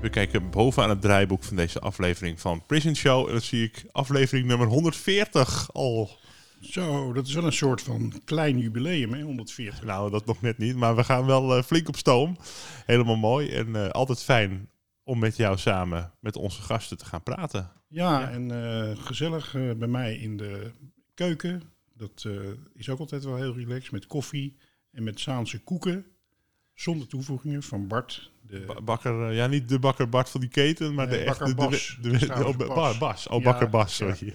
We kijken bovenaan het draaiboek van deze aflevering van Prison Show. En dan zie ik aflevering nummer 140 al. Zo, dat is wel een soort van klein jubileum, hè, 140. Nou, dat nog net niet, maar we gaan wel eh, flink op stoom. Helemaal mooi en eh, altijd fijn om met jou samen met onze gasten te gaan praten. Ja, en eh, gezellig eh, bij mij in de keuken. Dat eh, is ook altijd wel heel relaxed met koffie en met Zaanse koeken. Zonder toevoegingen van Bart. De, Ba- Bakker, eh, ja, niet de bakker Bart van die keten, maar Nee, de echte... de- Bas. De, oh, Bas. Bas. Oh, Ja, Bakker Bas, sorry.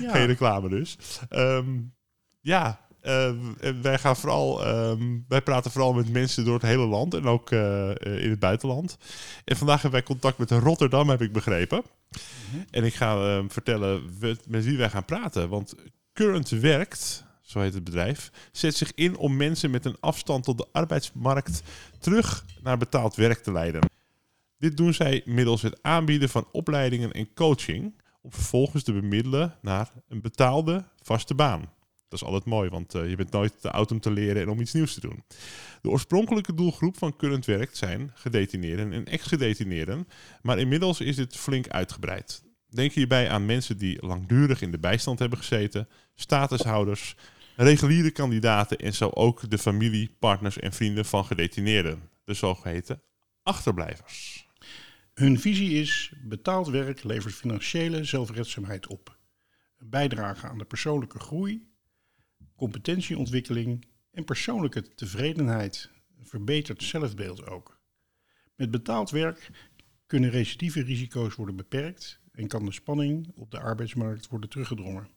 ja. Geen reclame dus. Ehm, ja, w- wij gaan vooral, ehm, wij praten vooral met mensen door het hele land en ook in het buitenland. En vandaag hebben wij contact met Rotterdam, heb ik begrepen. Mhm. En ik ga ehm, vertellen met wie wij gaan praten. Want Current Werkt, zo heet het bedrijf, zet zich in om mensen met een afstand tot de arbeidsmarkt terug naar betaald werk te leiden. Dit doen zij middels het aanbieden van opleidingen en coaching om vervolgens te bemiddelen naar een betaalde vaste baan. Dat is altijd mooi, want eh, je bent nooit te oud om te leren en om iets nieuws te doen. De oorspronkelijke doelgroep van Current Werkt zijn gedetineerden en ex-gedetineerden, maar inmiddels is dit flink uitgebreid. Denk hierbij aan mensen die langdurig in de bijstand hebben gezeten, statushouders, reguliere kandidaten en zo ook de familie, partners en vrienden van gedetineerden, de zogeheten achterblijvers. Hun visie is: betaald werk levert financiële zelfredzaamheid op. Een bijdrage aan de persoonlijke groei, competentieontwikkeling en persoonlijke tevredenheid. Een verbeterd zelfbeeld ook. Met betaald werk kunnen recidieve risico's worden beperkt en kan de spanning op de arbeidsmarkt worden teruggedrongen.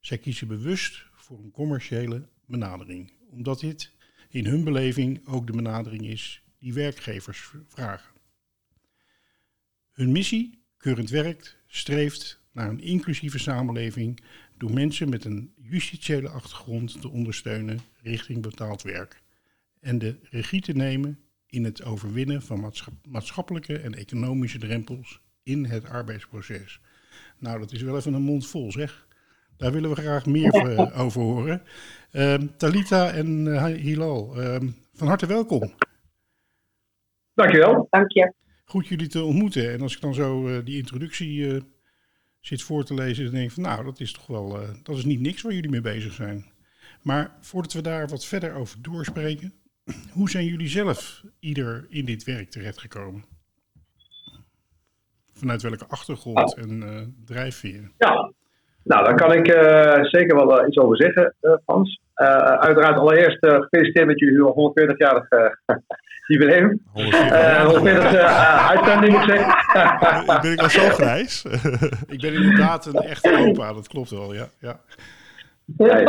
Zij kiezen bewust voor een commerciële benadering, omdat dit in hun beleving ook de benadering is die werkgevers vragen. Hun missie, Current Werkt, streeft naar een inclusieve samenleving door mensen met een justitiële achtergrond te ondersteunen richting betaald werk en de regie te nemen in het overwinnen van maatschap- maatschappelijke en economische drempels in het arbeidsproces. Nou, dat is wel even een mond vol, zeg. Daar willen we graag meer eh, over horen. Ehm, Talita en eh, Hilal, ehm, van harte welkom. Dankjewel. Dank je. Goed jullie te ontmoeten. En als ik dan zo eh, die introductie eh, zit voor te lezen, dan denk ik van nou, dat is toch wel, eh, dat is niet niks waar jullie mee bezig zijn. Maar voordat we daar wat verder over doorspreken, hoe zijn jullie zelf ieder in dit werk terechtgekomen? Vanuit welke achtergrond en eh, drijfveer? Ja, nou daar kan ik eh, zeker wel eh, iets over zeggen, eh Frans. Eh, uiteraard allereerst eh, gefeliciteerd met jullie 140-jarig eh, jubileum. 140 Eh 140 eh, uitzending moet ik zeggen. ben ik al zo grijs? Ik ben inderdaad een echte opa, dat klopt wel, ja. ja. Hey,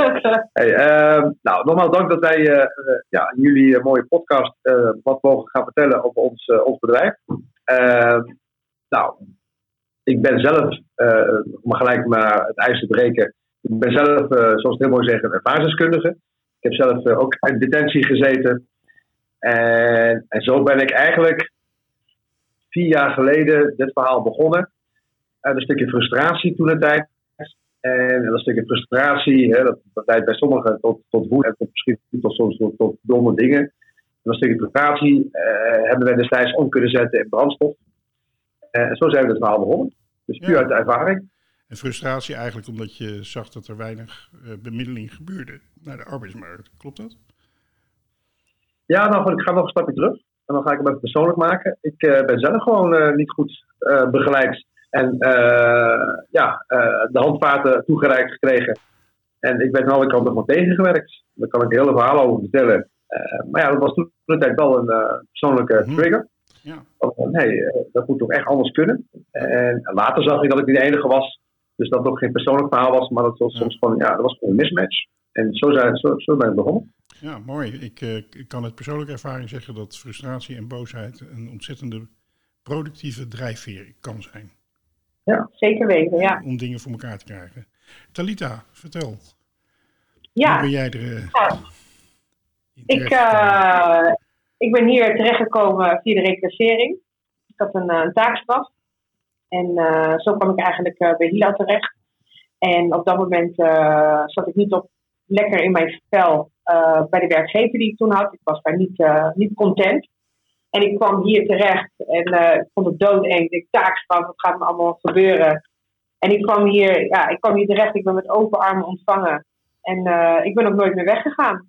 hey, ehm, nou, nogmaals dank dat wij ja, jullie mooie podcast eh, wat mogen gaan vertellen over ons, ons bedrijf. Ehm, nou, ik ben zelf, eh, om gelijk maar het ijs te breken, ik ben zelf, eh, zoals het heel mooi zeggen, een ervaringsdeskundige. Ik heb zelf eh, ook in detentie gezeten. En, en zo ben ik eigenlijk vier jaar geleden dit verhaal begonnen. En een stukje frustratie toen de tijd. En dat stukje frustratie, hè, dat, dat leidt bij sommigen tot, tot woede en tot, misschien tot, soms tot, domme dingen. En dat stukje frustratie eh, hebben we destijds om kunnen zetten in brandstof. En zo zijn we het verhaal begonnen. Dus puur uit de ervaring. En frustratie eigenlijk omdat je zag dat er weinig eh, bemiddeling gebeurde naar de arbeidsmarkt. Klopt dat? Ja, nou goed, ik ga nog een stapje terug. En dan ga ik hem even persoonlijk maken. Ik eh, ben zelf gewoon eh, niet goed begeleid En ja, de handvaten toegereikt gekregen. En ik werd aan alle kanten van tegengewerkt. Daar kan ik een hele verhaal over vertellen. Maar ja, dat was toen de tijd wel een persoonlijke Mhm. trigger. Ja. Van, nee, eh, dat moet toch echt anders kunnen. En later zag ik dat ik niet de enige was. Dus dat het ook geen persoonlijk verhaal was, maar dat was soms gewoon, ja, dat was gewoon een mismatch. En zo, zijn, zo, zo ben ik begonnen. Ja, mooi. Ik, eh, ik kan uit persoonlijke ervaring zeggen dat frustratie en boosheid een ontzettende productieve drijfveer kan zijn. Zeker weten, ja. Om dingen voor elkaar te krijgen. Talita, vertel. Hoe Ja, ben jij er eh, Ja. ik? Ik ben hier terechtgekomen via de reclassering. Ik had een, eh, een taakstraf. En eh, zo kwam ik eigenlijk eh, bij Hila terecht. En op dat moment zat ik niet op, lekker in mijn vel bij de werkgever die ik toen had. Ik was daar niet, niet content. En ik kwam hier terecht en ik vond het doodeng. Ik taakstraf, wat gaat me allemaal gebeuren? En ik kwam hier, ja, ik kwam hier terecht. Ik ben met open armen ontvangen. En ik ben ook nooit meer weggegaan.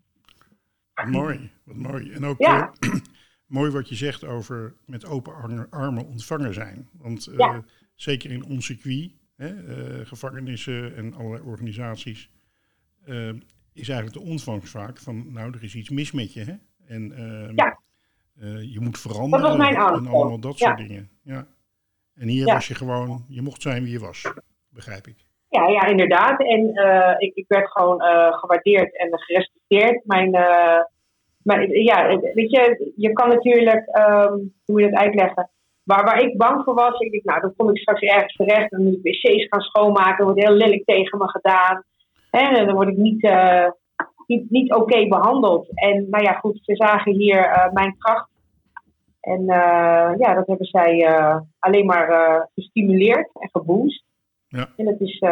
Wat mooi, wat mooi. En ook Ja. eh, mooi wat je zegt over met open ar- armen ontvangen zijn. Want eh, Ja. zeker in ons circuit, hè, eh, gevangenissen en allerlei organisaties, is eigenlijk de ontvangst vaak van, nou, er is iets mis met je. Hè? En eh, Ja. eh, je moet veranderen. Dat was mijn En allemaal dat soort dingen. Ja. En hier was je gewoon, je mocht zijn wie je was, begrijp ik. Ja, ja inderdaad. En ik, ik werd gewoon gewaardeerd en gerespecteerd. Mijn, mijn, ja, weet je, je kan natuurlijk, ehm, hoe moet je dat uitleggen? Waar, waar ik bang voor was, ik dacht, nou, dan kom ik straks ergens terecht en dan moet ik wc's gaan schoonmaken. Wordt heel lelijk tegen me gedaan. En dan word ik niet, eh, niet, niet oké behandeld. En nou ja, goed, ze zagen hier eh, mijn kracht. En ja, dat hebben zij alleen maar gestimuleerd en geboost. Ja. En dat is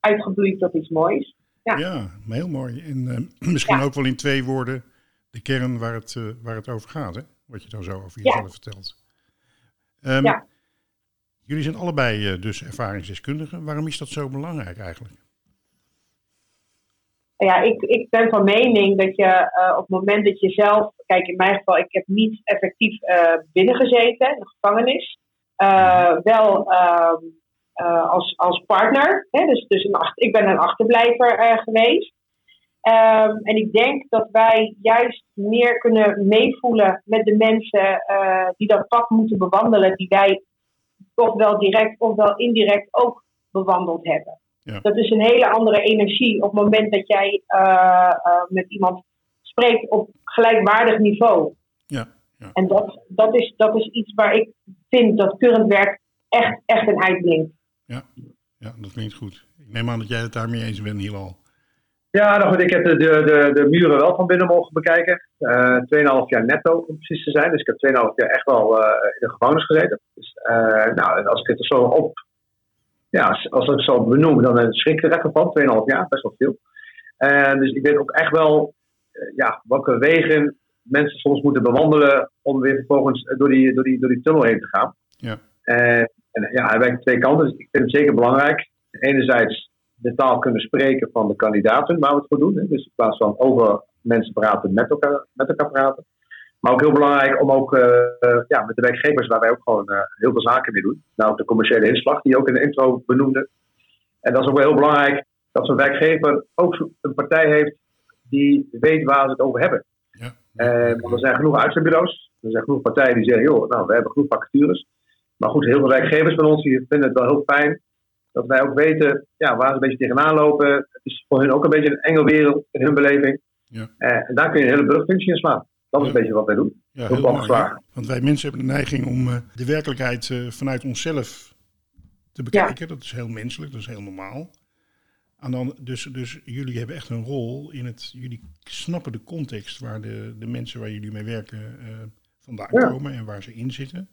uitgebloeid tot iets moois. Ja. Heel mooi. En eh, misschien Ja. ook wel in twee woorden de kern waar het, eh, waar het over gaat, hè? wat je dan zo over jezelf vertelt. Ehm, Ja. Jullie zijn allebei eh, dus ervaringsdeskundigen. Waarom is dat zo belangrijk eigenlijk? Ja, ik, ik ben van mening dat je op het moment dat je zelf, kijk in mijn geval, ik heb niet effectief binnengezeten in de gevangenis. Eh, wel ehm, eh, als, als partner, hè, dus, dus een achter, ik ben een achterblijver eh, geweest. Ehm, en ik denk dat wij juist meer kunnen meevoelen met de mensen eh, die dat pad moeten bewandelen, die wij ofwel direct ofwel indirect ook bewandeld hebben. Ja. Dat is een hele andere energie op het moment dat jij met iemand spreekt op gelijkwaardig niveau. Ja, ja. En dat, dat, is, dat is iets waar ik vind dat current werk echt, echt een uitblinkt. Ja, dat klinkt goed. Ik neem aan dat jij het daarmee eens bent, Hilal. Ja, nou goed, ik heb de, de, de, muren wel van binnen mogen bekijken. 2,5 jaar netto, om precies te zijn. Dus ik heb 2,5 jaar echt wel eh, in de gevangenis gezeten. Dus, eh, nou, en als ik het er zo op... Ja, als, ik het zo benoem, dan schrik ik er echt van. 2,5 jaar, best wel veel. En dus ik weet ook echt wel ja, welke wegen mensen soms moeten bewandelen om weer vervolgens door die, door die, door die tunnel heen te gaan. Ja. En, en ja, hij werkt twee kanten, dus ik vind het zeker belangrijk. Enerzijds de taal kunnen spreken van de kandidaten waar we het voor doen. Hè. Dus in plaats van over mensen praten, met elkaar, met elkaar praten. Maar ook heel belangrijk om ook eh, eh, ja, met de werkgevers, waar wij ook gewoon eh, heel veel zaken mee doen. Nou, de commerciële inslag, die je ook in de intro benoemde. En dat is ook wel heel belangrijk dat zo'n werkgever ook een partij heeft die weet waar ze het over hebben. Ja. Want er zijn genoeg uitzendbureaus. Er zijn genoeg partijen die zeggen, joh, nou, we hebben genoeg vacatures. Maar goed, heel veel werkgevers van ons die vinden het wel heel fijn dat wij ook weten ja, waar ze een beetje tegenaan lopen. Het is voor hun ook een beetje een enge wereld in hun beleving. Ja. Eh, en daar kun je een hele brugfunctie in slaan. Dat is Ja. een beetje wat wij doen. Ja, Ook heel mooi. Want wij mensen hebben de neiging om eh, de werkelijkheid eh, vanuit onszelf te bekijken. Dat is heel menselijk, dat is heel normaal. En dan, dus, dus jullie hebben echt een rol in het. Jullie snappen de context waar de, de mensen waar jullie mee werken eh, vandaan Ja. komen en waar ze in zitten.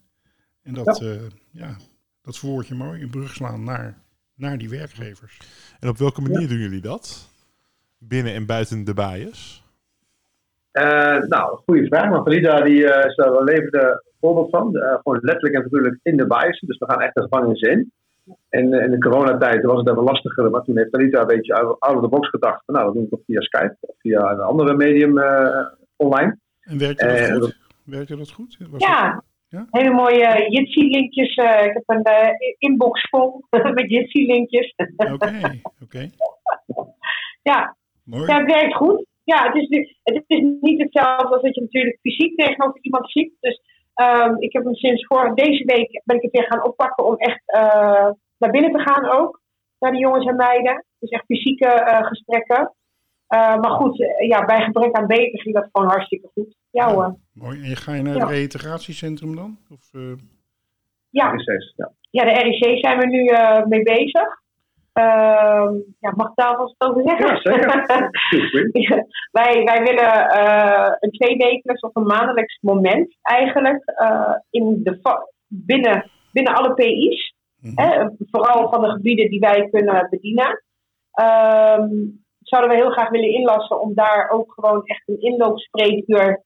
En dat, ja. ja, dat verwoord je mooi, een brug slaan naar, naar die werkgevers. En op welke manier doen jullie dat? Binnen en buiten de bias? Eh, nou, goede vraag. Maar Valida die, eh, is daar wel een levende voorbeeld van. Eh, gewoon letterlijk en natuurlijk in de bias. Dus we gaan echt de gevangenis in. En eh, in de coronatijd was het even lastiger. Maar toen heeft Valida een beetje out out of the box gedacht. Van, nou, dat doen we toch via Skype of via een andere medium eh, online. En werkte dat Eh, goed? dat- Werkte dat goed? Was Ja, dat- Ja? Hele mooie Jitsi-linkjes. eh, ik heb een eh, inbox vol met Jitsi-linkjes. Oké, oké. ja, Mooi. ja, het werkt goed. Ja, het is, het is niet hetzelfde als dat je natuurlijk fysiek tegenover iemand ziet. Dus ehm, ik heb hem sinds vorige, deze week ben ik het weer gaan oppakken om echt eh, naar binnen te gaan ook. Naar de jongens en meiden. Dus echt fysieke gesprekken. Maar goed, ja, bij gebrek aan beter ging dat gewoon hartstikke goed. Ja hoor. Mooi. En ga je naar Ja. het reïntegratiecentrum dan? Of, eh, Ja, ja. ja de RIC zijn we nu eh, mee bezig. Ehm, ja, mag ik daar vast over zeggen? Ja, zeker. Ja, wij, wij willen eh, een tweewekelijks of een maandelijks moment eigenlijk eh, in de binnen, binnen alle PI's. mhm. Hè, vooral van de gebieden die wij kunnen bedienen. Ehm, zouden we heel graag willen inlassen om daar ook gewoon echt een inloopspreekuur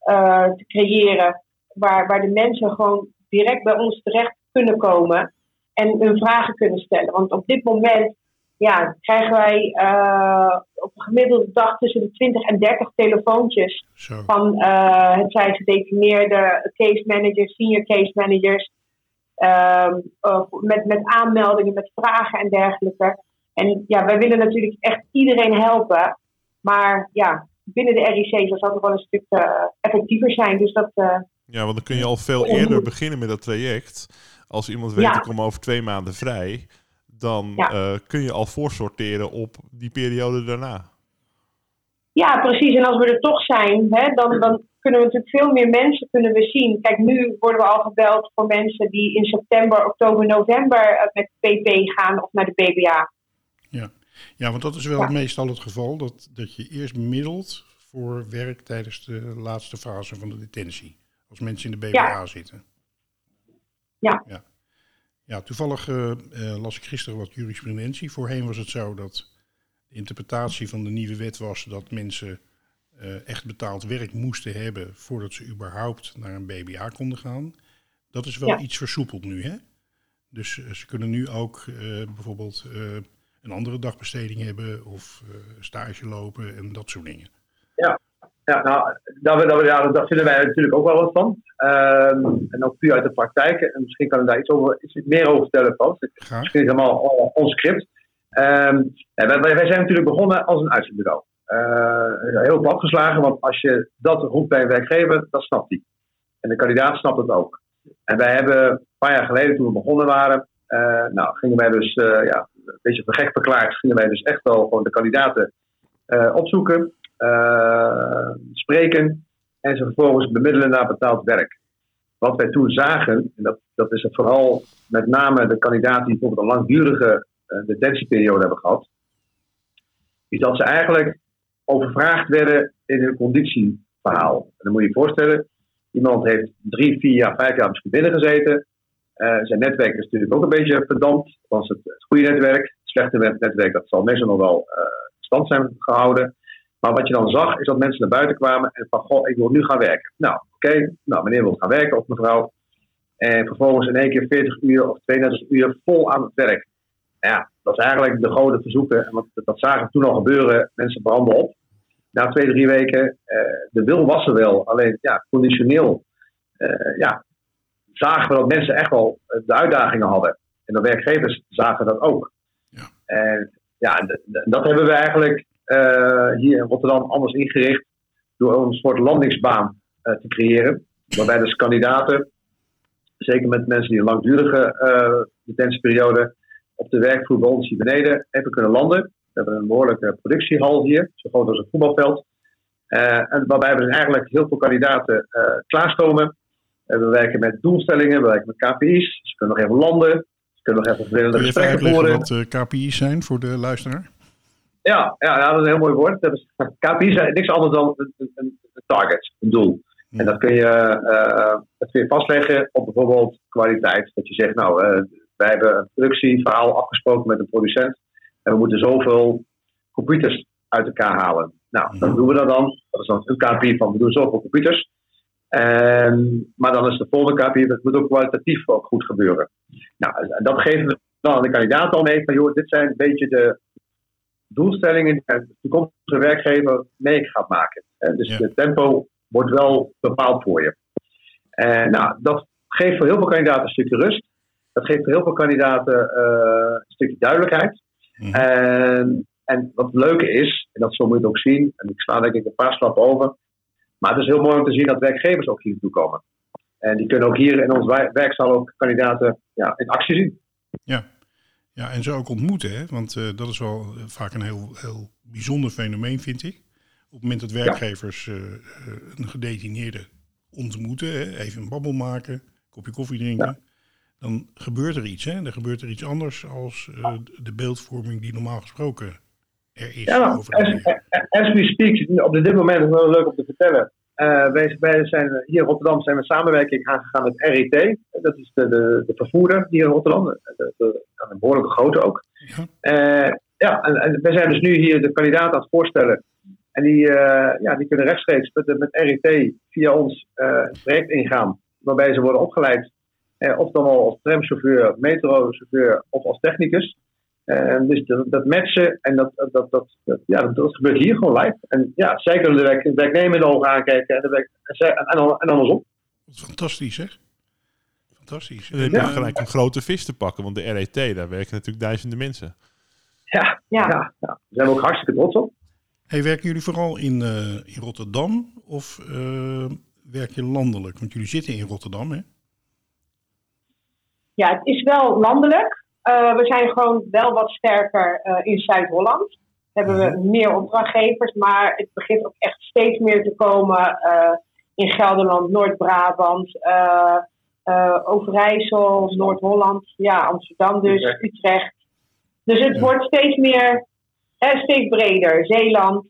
eh, te creëren. Waar, waar de mensen gewoon direct bij ons terecht kunnen komen en hun vragen kunnen stellen. Want op dit moment ja, krijgen wij eh, op een gemiddelde dag tussen de 20 en 30 telefoontjes Zo. van eh, het zijn gedefinieerde case managers, senior case managers, ehm, eh, met, met aanmeldingen, met vragen en dergelijke. En ja, wij willen natuurlijk echt iedereen helpen, maar ja, binnen de RIC zal dat wel een stuk eh, effectiever zijn. Dus dat, eh, Ja, want dan kun je al veel eerder beginnen met dat traject. Als iemand weet, Ja. ik kom over twee maanden vrij, dan Ja. eh, kun je al voorsorteren op die periode daarna. Ja, precies. En als we er toch zijn, hè, dan, dan kunnen we natuurlijk veel meer mensen kunnen we zien. Kijk, nu worden we al gebeld voor mensen die in september, oktober, november met PP gaan of naar de BBA. Ja. Ja, want dat is wel Ja. meestal het geval. Dat, dat je eerst middelt voor werk tijdens de laatste fase van de detentie. Als mensen in de BBA Ja. zitten. Ja. Ja, ja toevallig eh, eh, las ik gisteren wat jurisprudentie. Voorheen was het zo dat de interpretatie van de nieuwe wet was dat mensen eh, echt betaald werk moesten hebben voordat ze überhaupt naar een BBA konden gaan. Dat is wel Ja. iets versoepeld nu, hè? Dus ze kunnen nu ook bijvoorbeeld een andere dagbesteding hebben of eh, stage lopen en dat soort dingen. Ja, nou, daar, daar, daar, daar vinden wij natuurlijk ook wel wat van. Ehm, en ook puur uit de praktijk. En misschien kan ik daar iets, over, iets meer over vertellen, Frans. Het is misschien helemaal on- ons script. Ja, wij, wij zijn natuurlijk begonnen als een uitzendbureau. Eh, heel plat geslagen, want als je dat roept bij een werkgever, dat snapt hij. En de kandidaat snapt het ook. En wij hebben een paar jaar geleden, toen we begonnen waren, eh, nou, gingen wij dus, ja, een beetje voor gek verklaard, gingen wij dus echt wel gewoon de kandidaten eh, opzoeken, eh, spreken en ze vervolgens bemiddelen naar betaald werk. Wat wij toen zagen, en dat, dat is vooral met name de kandidaten die bijvoorbeeld een langdurige eh, detentieperiode hebben gehad, is dat ze eigenlijk overvraagd werden in hun conditieverhaal. En dan moet je je voorstellen, iemand heeft drie, vier jaar, vijf jaar misschien binnen gezeten. Eh, zijn netwerk is natuurlijk ook een beetje verdampt. Dat is het, het goede netwerk. Het slechte net- netwerk, dat zal meestal nog wel eh, stand zijn gehouden. Maar wat je dan zag, is dat mensen naar buiten kwamen en van, goh, ik wil nu gaan werken. Nou, oké, nou, meneer wil gaan werken of mevrouw. En vervolgens in één keer 40 uur of 32 uur vol aan het werk. Ja, dat is eigenlijk de grote verzoeken. En wat, dat zagen toen al gebeuren. Mensen branden op. Na twee, drie weken, eh, de wil was er wel. Alleen, ja, conditioneel, eh, ja, zagen we dat mensen echt wel eh, de uitdagingen hadden. En de werkgevers zagen dat ook. Ja. En ja, dat hebben we eigenlijk eh, hier in Rotterdam anders ingericht. Door een soort landingsbaan eh, te creëren. Waarbij dus kandidaten, zeker met mensen die een langdurige eh detentieperiode op de werkvloer bij ons hier beneden even kunnen landen. We hebben een behoorlijke productiehal hier, zo groot als een voetbalveld. En waarbij we dus eigenlijk heel veel kandidaten klaarstomen. Eh, we werken met doelstellingen, we werken met KPI's. Ze kunnen nog even landen. Ze kunnen nog even verschillende gesprekken voeren. wat eh, KPI's zijn voor de luisteraar? Ja, ja, ja, dat is een heel mooi woord. Dat is, KPI's zijn niks anders dan een, een, een target, een doel. En dat kun, je, eh, dat kun je vastleggen op bijvoorbeeld kwaliteit. Dat je zegt, nou, wij hebben een productieverhaal afgesproken met een producent. En we moeten zoveel computers uit elkaar halen. Nou, dan doen we dat dan. Dat is dan een KPI van, we doen zoveel computers. En, maar dan is de volgende KPI, dat moet ook kwalitatief ook goed gebeuren. Nou, dat geven we dan aan de kandidaat al mee. Van, joh, dit zijn een beetje de doelstellingen die de toekomstige werkgever mee gaat maken. Eh, dus Ja. het tempo wordt wel bepaald voor je. En nou, dat geeft voor heel veel kandidaten een stukje rust. Dat geeft voor heel veel kandidaten eh, een stukje duidelijkheid. Mhm. En, en wat het leuke is, en dat zo moet je het ook zien, en ik sla denk ik een paar stappen over, maar het is heel mooi om te zien dat werkgevers ook hier naartoe komen. En die kunnen ook hier in ons werkzaal ook kandidaten ja, in actie zien. Ja. ja, en ze ook ontmoeten, hè? want eh, dat is wel eh, vaak een heel, heel bijzonder fenomeen, vind ik. Op het moment dat werkgevers eh, een gedetineerde ontmoeten, hè? even een babbel maken, een kopje koffie drinken, dan gebeurt er iets. Hè? Dan gebeurt er iets anders als de beeldvorming die normaal gesproken er is. Ja, over as, we speak, op dit moment is het wel leuk om te vertellen. Eh, wij, wij zijn hier in Rotterdam zijn we samenwerking aangegaan met RET. Dat is de, de, de vervoerder hier in Rotterdam. De, de, de- een behoorlijke grote ook. Ja. Eh, ja, en, en wij zijn dus nu hier de kandidaat aan het voorstellen. En die, eh, ja, die kunnen rechtstreeks met, met RET via ons het traject ingaan. Waarbij ze worden opgeleid. Of dan al als tramchauffeur, metrochauffeur of als technicus. Eh, dus dat, dat matchen en dat, dat, dat, dat, dat- ja, dat, dat gebeurt hier gewoon live. En ja, zij kunnen de werk, de werknemer in de ogen aankijken en, de werk, en, en, en, en andersom. Wat fantastisch, zeg. Fantastisch. Dan heb je En, eh, gelijk een grote vis te pakken, want de RET, daar werken natuurlijk duizenden mensen. Ja, Ja. ja. Ja, daar zijn we ook hartstikke trots op. Hey, werken jullie vooral in, eh, in Rotterdam of eh, werk je landelijk? Want jullie zitten in Rotterdam, hè? Ja, het is wel landelijk. Eh, we zijn gewoon wel wat sterker eh, in Zuid-Holland. Hebben we meer opdrachtgevers, maar het begint ook echt steeds meer te komen eh, in Gelderland, Noord-Brabant, Overijssel, Noord-Holland, ja, Amsterdam dus, Utrecht. Utrecht. Dus het Ja. wordt steeds meer, steeds breder. Zeeland.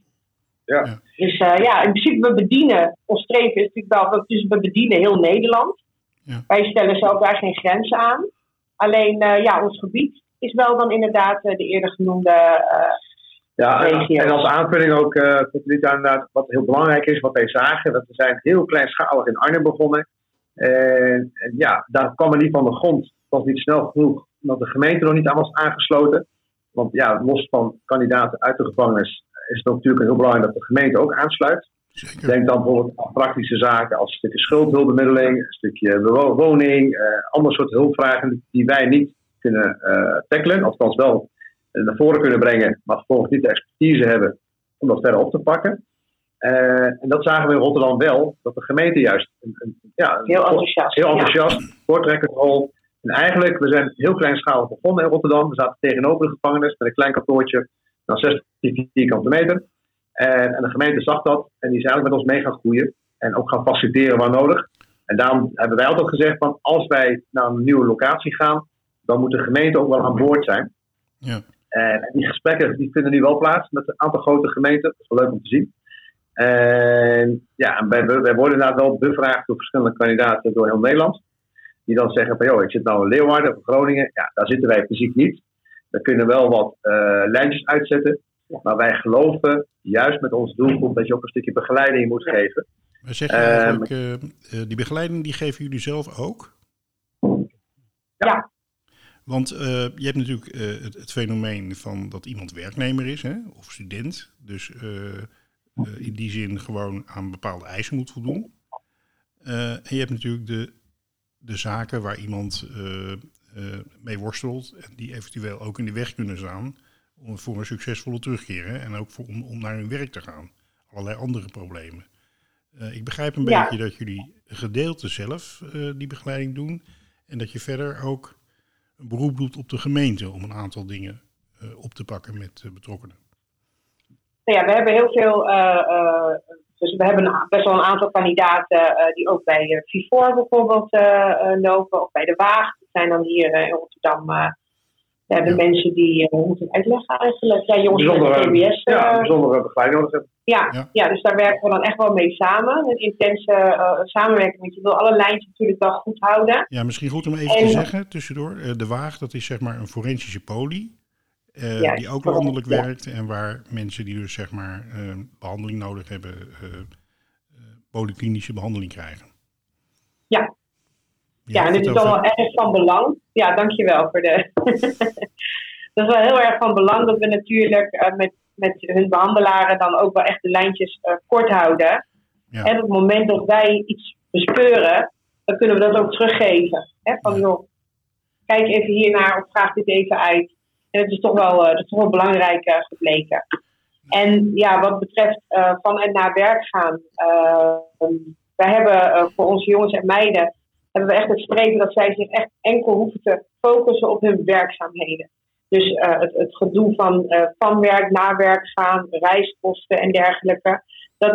Ja. Dus ja, in principe we bedienen, ons streven is natuurlijk wel, dus we bedienen heel Nederland. Ja. Wij stellen zelf daar geen grenzen aan. Alleen eh, ja, ons gebied is wel dan inderdaad eh, de eerder genoemde. eh, Ja, en, regio. en als aanvulling ook, inderdaad, wat heel belangrijk is, wat wij zagen, dat we zijn heel kleinschalig in Arnhem begonnen. En, en ja, daar kwam er niet van de grond. Het was niet snel genoeg, omdat de gemeente nog niet aan was aangesloten. Want ja, los van kandidaten uit de gevangenis is het natuurlijk heel belangrijk dat de gemeente ook aansluit. Zeker. Denk dan bijvoorbeeld aan praktische zaken als een stukje schuldhulpbemiddeling, een stukje woning, eh ander soort hulpvragen die wij niet kunnen eh tackelen, althans wel eh, naar voren kunnen brengen, maar vervolgens niet de expertise hebben om dat verder op te pakken. Eh, en dat zagen we in Rotterdam wel, dat de gemeente juist een, een, ja, een- heel enthousiast. heel ja. enthousiast, voortrekkersrol. En eigenlijk, we zijn heel kleinschalig begonnen in Rotterdam. We zaten tegenover de gevangenis met een klein kantoortje van 16 vierkante meter. En, en de gemeente zag dat en die is eigenlijk met ons mee gaan groeien. En ook gaan faciliteren waar nodig. En daarom hebben wij altijd gezegd van als wij naar een nieuwe locatie gaan, dan moet de gemeente ook wel aan boord zijn. Ja. En die gesprekken die vinden nu wel plaats met een aantal grote gemeenten. Dat is wel leuk om te zien. En ja, wij worden inderdaad wel bevraagd door verschillende kandidaten door heel Nederland. Die dan zeggen van, joh, ik zit nou in Leeuwarden of Groningen. Ja, daar zitten wij fysiek niet. We kunnen wel wat eh, lijntjes uitzetten. Maar wij geloven, juist met onze doelgroep, dat je ook een stukje begeleiding moet geven. Maar zeg je Ehm, eigenlijk, eh, eh, die begeleiding die geven jullie zelf ook? Ja. Want eh, je hebt natuurlijk eh, het, het fenomeen van dat iemand werknemer is hè, of student. Dus eh, eh, in die zin gewoon aan bepaalde eisen moet voldoen. Eh, en je hebt natuurlijk de, de zaken waar iemand eh, eh, mee worstelt. En die eventueel ook in de weg kunnen staan om, voor een succesvolle terugkeer. Hè, en ook voor, om, om naar hun werk te gaan. Allerlei andere problemen. Eh, ik begrijp een Ja. beetje dat jullie gedeelte zelf eh, die begeleiding doen. En dat je verder ook een beroep doet op de gemeente om een aantal dingen eh, op te pakken met betrokkenen. Nou ja, we hebben heel veel. dus we hebben best wel een aantal kandidaten die ook bij uh, Vifor bijvoorbeeld lopen, of bij de Waag. Dat zijn dan hier in Rotterdam. Eh, we hebben Ja. mensen die, eh, hoe moet ik het uitleggen eigenlijk? Ja, jongens Bijzondere, TBS. eh, ja, bijzondere begeleiding nodig hebben. Ja, Ja. ja. dus daar werken we dan echt wel mee samen. Een intense eh, samenwerking. Want je wil alle lijntjes natuurlijk wel goed houden. Ja, misschien goed om even te En- zeggen tussendoor. eh, de Waag, dat is zeg maar een forensische poli. eh, Ja, die ook landelijk ja. werkt en waar mensen die dus zeg maar eh, behandeling nodig hebben, eh, eh, polyklinische behandeling krijgen. Ja. En dit is wel erg van belang. Ja, dankjewel voor de. dat is wel heel erg van belang dat we natuurlijk eh, met, met hun behandelaren dan ook wel echt de lijntjes eh, kort houden. Ja. En op het moment dat wij iets bespeuren, dan kunnen we dat ook teruggeven. Hè? Van joh, kijk even hiernaar of vraag dit even uit. En het is toch wel, dat is toch wel belangrijk gebleken. En ja, wat betreft uh, van en naar werk gaan. wij hebben voor onze jongens en meiden hebben we echt het streven dat zij zich echt enkel hoeven te focussen op hun werkzaamheden. Dus het, het, gedoe van van werk naar werk gaan, reiskosten en dergelijke, dat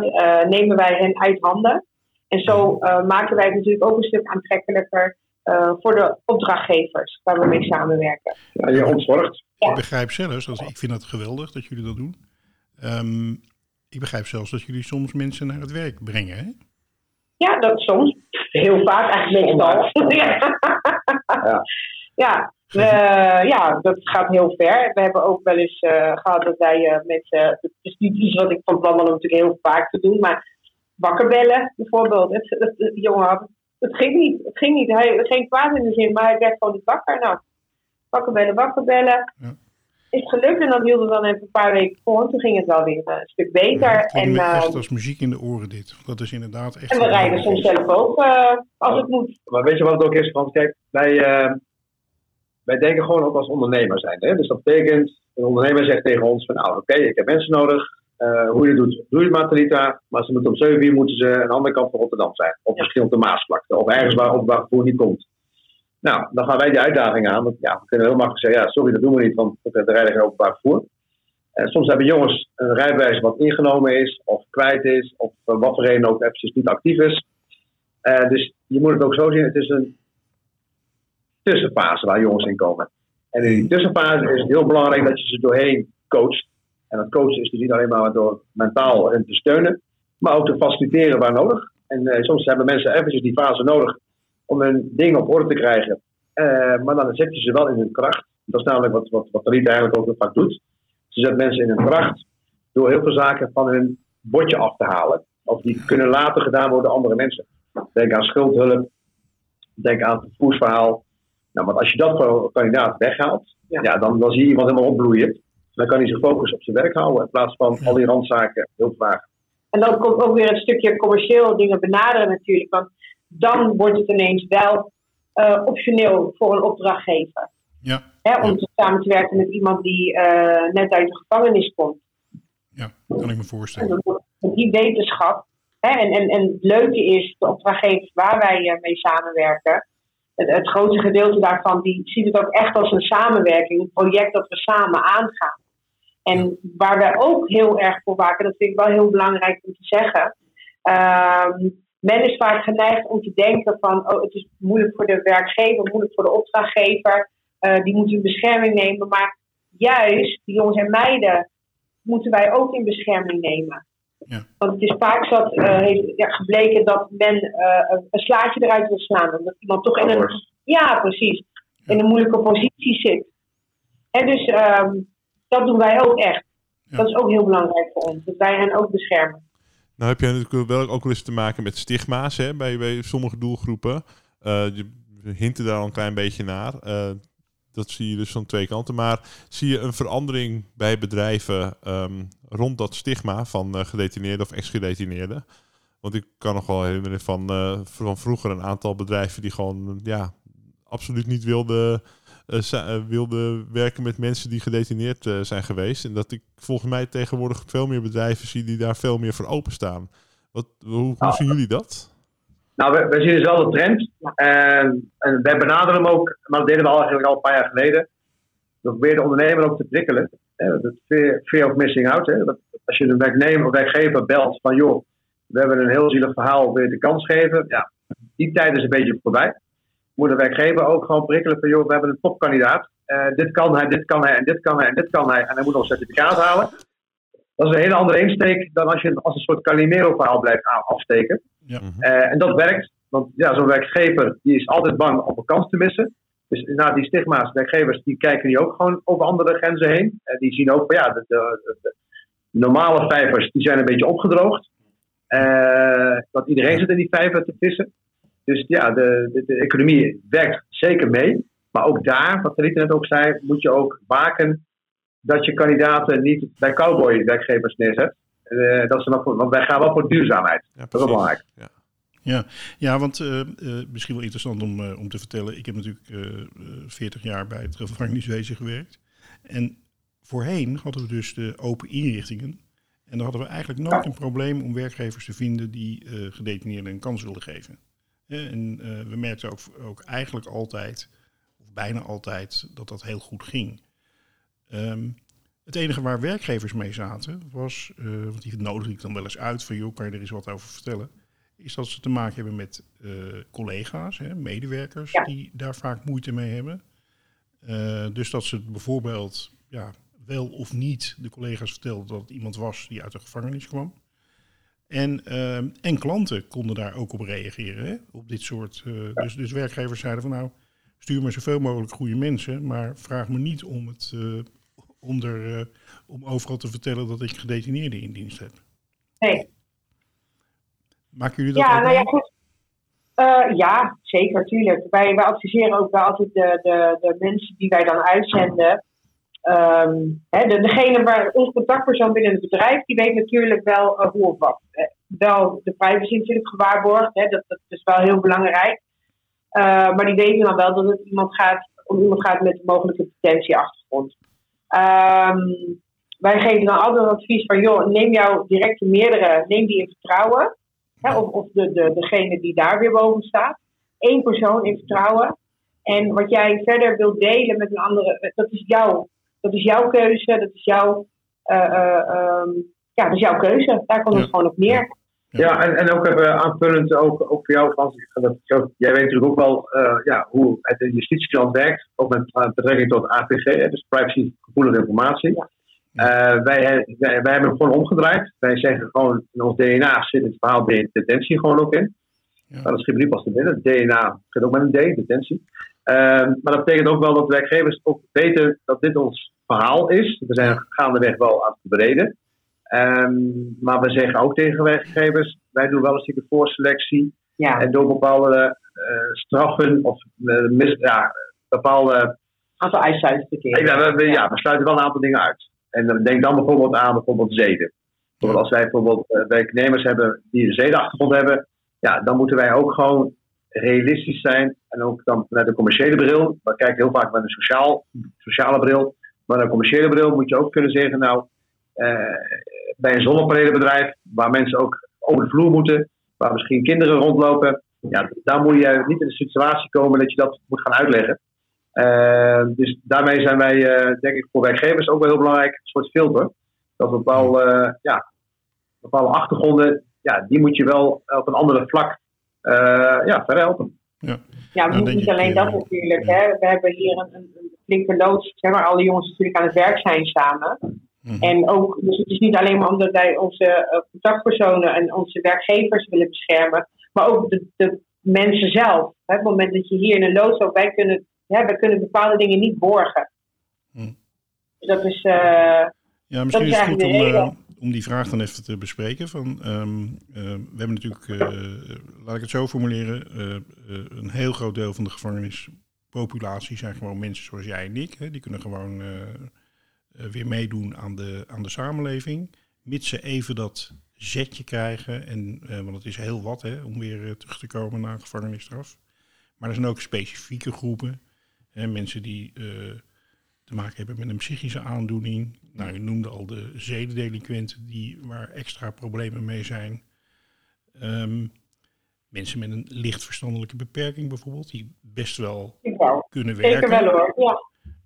nemen wij hen uit handen. En zo maken wij het natuurlijk ook een stuk aantrekkelijker uh, voor de opdrachtgevers waar we mee samenwerken. Ja, je ontzorgt. Ja. Ik begrijp zelfs, als, ik vind het geweldig dat jullie dat doen. Um, ik begrijp zelfs dat jullie soms mensen naar het werk brengen, hè? Ja, dat soms. Heel vaak, eigenlijk meestal. ja. ja. Ja, ja, dat gaat heel ver. We hebben ook wel eens uh, gehad dat wij uh, mensen. Het is niet iets wat ik van plan was om natuurlijk heel vaak te doen, maar wakker bellen bijvoorbeeld. Het, het, het, jongen had het ging niet. Het ging niet. Hij, geen kwaad in de zin, maar hij werd gewoon niet wakker. Nou, wakker bellen, wakker bellen. Ja. Is gelukt en dan hield het dan even een paar weken voor. En toen ging het wel weer een stuk beter. Ja, en, uh, echt als muziek in de oren dit. Dat is inderdaad echt... En we rijden soms zelf ook uh, als het moet. Maar weet je wat het ook is, Frans? Kijk, wij, uh, wij denken gewoon ook als ondernemer zijn. Hè? Dus dat betekent, een ondernemer zegt tegen ons van nou oké, okay, ik heb mensen nodig. Uh, hoe je het doet, doe je het maar, Talita. Maar ze moeten om 7 uur moeten ze aan de andere kant van Rotterdam zijn. Of misschien op de Maasvlakte. Of ergens waar openbaar vervoer niet komt. Nou, dan gaan wij die uitdaging aan. Want ja, we kunnen heel makkelijk zeggen, ja, sorry, dat doen we niet, want er rijden geen openbaar vervoer. En soms hebben jongens een rijbewijs wat ingenomen is, of kwijt is, of uh, wat voor reden ook eventjes niet actief is. Uh, dus je moet het ook zo zien, het is een tussenfase waar jongens in komen. En in die tussenfase is het heel belangrijk dat je ze doorheen coacht. En dat coachen is dus niet alleen maar door mentaal hen te steunen, maar ook te faciliteren waar nodig. En uh, soms hebben mensen eventjes die fase nodig om hun dingen op orde te krijgen. Uh, maar dan zet je ze wel in hun kracht. Dat is namelijk wat, wat, wat Rita eigenlijk ook vaak doet. Ze zet mensen in hun kracht door heel veel zaken van hun bordje af te halen. Of die kunnen later gedaan worden door andere mensen. Denk aan schuldhulp. Denk aan het vervoersverhaal. Nou, want als je dat voor een kandidaat weghaalt, ja. ja dan, dan zie je iemand helemaal opbloeien. Dan kan hij zich focussen op zijn werk houden in plaats van al die randzaken heel vaag. En dan komt ook weer een stukje commercieel dingen benaderen natuurlijk. Want dan wordt het ineens wel uh, optioneel voor een opdrachtgever. Ja. Hè, om ja. samen te werken met iemand die uh, net uit de gevangenis komt. Ja, kan ik me voorstellen. En die wetenschap. Hè, en, en, en het leuke is, de opdrachtgevers waar wij uh, mee samenwerken, het, het grootste gedeelte daarvan, die ziet het ook echt als een samenwerking, een project dat we samen aangaan. En waar wij ook heel erg voor waken, dat vind ik wel heel belangrijk om te zeggen. Uh, men is vaak geneigd om te denken van, oh, het is moeilijk voor de werkgever, moeilijk voor de opdrachtgever. Uh, die moeten in bescherming nemen. Maar juist, die jongens en meiden, moeten wij ook in bescherming nemen. Ja. Want het is vaak zat, uh, heeft ja, gebleken dat men uh, een slaatje eruit wil slaan. Omdat iemand toch in een, ja, precies, ja. in een moeilijke positie zit. En dus um, dat doen wij ook echt. Dat is ook heel belangrijk voor ons. Dat wij hen ook beschermen. Nou heb je natuurlijk wel ook wel eens te maken met stigma's hè, bij, bij sommige doelgroepen. Uh, je hinten daar al een klein beetje naar. Uh, dat zie je dus van twee kanten. Maar zie je een verandering bij bedrijven um, rond dat stigma van uh, gedetineerden of ex-gedetineerden? Want ik kan nog wel herinneren van, van vroeger een aantal bedrijven die gewoon ja, absoluut niet wilden wilde werken met mensen die gedetineerd uh, zijn geweest. En dat ik volgens mij tegenwoordig veel meer bedrijven zie die daar veel meer voor openstaan. Wat, hoe, hoe nou, zien jullie dat? Nou, we, we zien dezelfde trend. En, en wij benaderen hem ook, maar dat deden we al eigenlijk al een paar jaar geleden. We proberen de ondernemer ook te prikkelen. Dat fear, fear of missing out. Hè. Dat als je een werknemer of werkgever belt van joh, we hebben een heel zielig verhaal, wil je de kans geven? Ja, die tijd is een beetje voorbij moet de werkgever ook gewoon prikkelen van, joh, we hebben een topkandidaat. Uh, dit kan hij, dit kan hij en dit kan hij en dit kan hij. En hij moet nog een certificaat halen. Dat is een hele andere insteek dan als je als een soort Calimero-verhaal blijft afsteken. Ja. Uh, en dat werkt, want ja, zo'n werkgever die is altijd bang om een kans te missen. Dus na die stigma's, werkgevers, die kijken die ook gewoon over andere grenzen heen. En die zien ook van ja, de, de, de normale vijvers die zijn een beetje opgedroogd. Uh, want iedereen zit in die vijver te vissen. Dus ja, de, de, de, economie werkt zeker mee. Maar ook daar, wat Rita net ook zei, moet je ook waken dat je kandidaten niet bij cowboy-werkgevers neerzet. Uh, dat ze nog, want wij gaan wel voor duurzaamheid. Ja, dat is belangrijk. Ja. Ja, ja want uh, uh, misschien wel interessant om, uh, om te vertellen. Ik heb natuurlijk 40 jaar bij het gevangeniswezen gewerkt. En voorheen hadden we dus de open inrichtingen. En dan hadden we eigenlijk nooit een probleem om werkgevers te vinden die gedetineerden een kans wilden geven. En we merkten ook, ook eigenlijk altijd, of bijna altijd, dat dat heel goed ging. Um, het enige waar werkgevers mee zaten was, want die nodigde ik dan wel eens uit van joh, kan je er eens wat over vertellen is dat ze te maken hebben met uh, collega's, hè, medewerkers, ja. die daar vaak moeite mee hebben. Uh, dus dat ze bijvoorbeeld ja, wel of niet de collega's vertelden dat het iemand was die uit de gevangenis kwam. En, uh, en klanten konden daar ook op reageren, hè, op dit soort. Ja. dus, dus werkgevers zeiden van nou, stuur me zoveel mogelijk goede mensen, maar vraag me niet om, het, om, er, om overal te vertellen dat ik gedetineerden in dienst heb. Nee. Maken jullie dat ja, ook nou ja, goed. Uh, ja, zeker, tuurlijk. Wij, wij adviseren ook wel altijd de, de, de mensen die wij dan uitzenden. Um, de, degene waar ons contactpersoon binnen het bedrijf, die weet natuurlijk wel uh, hoe of wat. Uh, wel de privacy natuurlijk gewaarborgd, hè, dat, dat is wel heel belangrijk. maar die weten dan wel dat het iemand gaat, om iemand gaat met een mogelijke detentieachtergrond. Um, wij geven dan altijd advies van, joh, neem jouw directe meerdere, neem die in vertrouwen. Of of de, de, degene die daar weer boven staat. Eén persoon in vertrouwen. En wat jij verder wilt delen met een andere, dat is jouw, dat is jouw keuze, dat is jouw, uh, uh, um, ja, dat is jouw keuze. Daar komt het gewoon op neer. Ja, en, en ook even aanvullend, ook, ook voor jou Frans, dat, jij weet natuurlijk ook wel uh, ja, hoe het in justitieklant werkt, ook met betrekking tot APG, dus privacy gevoelige informatie. Ja. Uh, wij, wij, wij, hebben hem gewoon omgedraaid. Wij zeggen gewoon, in ons DNA zit het verhaal de detentie gewoon ook in. Ja. Dat schip niet pas te binnen. DNA zit ook met een D, detentie. Uh, maar dat betekent ook wel dat werkgevers ook weten dat dit ons verhaal is. We zijn gaandeweg wel aan het verbreden. Um, maar we zeggen ook tegen werkgevers, wij doen wel een stukje voorselectie. Ja. En door bepaalde uh, straffen of mis, ja, bepaalde... Aantal eisen te keren. Ja, we, we, ja, we sluiten wel een aantal dingen uit. En denk dan bijvoorbeeld aan bijvoorbeeld zeden. Bijvoorbeeld als wij bijvoorbeeld werknemers hebben die een zedenachtergrond hebben, ja, dan moeten wij ook gewoon realistisch zijn. En ook dan vanuit de commerciële bril. We kijken heel vaak met een sociaal, sociale bril. Maar een commerciële bril moet je ook kunnen zeggen, nou, uh, bij een zonnepanelenbedrijf, waar mensen ook over de vloer moeten, waar misschien kinderen rondlopen, ja, daar moet je niet in de situatie komen dat je dat moet gaan uitleggen. Uh, dus daarmee zijn wij, uh, denk ik, voor werkgevers ook wel heel belangrijk, een soort filter. Dat bepaalde, ja, bepaalde achtergronden, ja, die moet je wel op een andere vlak ja, verhelpen. Ja, ja maar niet alleen dat natuurlijk. Hè. We hebben hier een, een flinke loods, zeg maar, alle jongens natuurlijk aan het werk zijn samen. Mm-hmm. En ook, dus het is niet alleen maar omdat wij onze contactpersonen en onze werkgevers willen beschermen, maar ook de, de mensen zelf. Hè. Op het moment dat je hier in een loods ook, wij kunnen ja, we kunnen bepaalde dingen niet borgen. Hm. Dus dat is. Uh, ja, misschien is, is het goed om, uh, om die vraag dan even te bespreken. Van, um, uh, we hebben natuurlijk, laat ik het zo formuleren, een heel groot deel van de gevangenispopulatie zijn gewoon mensen zoals jij en ik. Hè, die kunnen gewoon weer meedoen aan de, aan de samenleving. Mits ze even dat zetje krijgen. En, want het is heel wat hè, om weer terug te komen naar gevangenisstraf. Maar er zijn ook specifieke groepen Hè, mensen die te maken hebben met een psychische aandoening. Nou, je noemde al de zedendelinquenten die, waar extra problemen mee zijn. Um, mensen met een licht verstandelijke beperking bijvoorbeeld, die best wel kunnen werken. Zeker wel hoor, ja.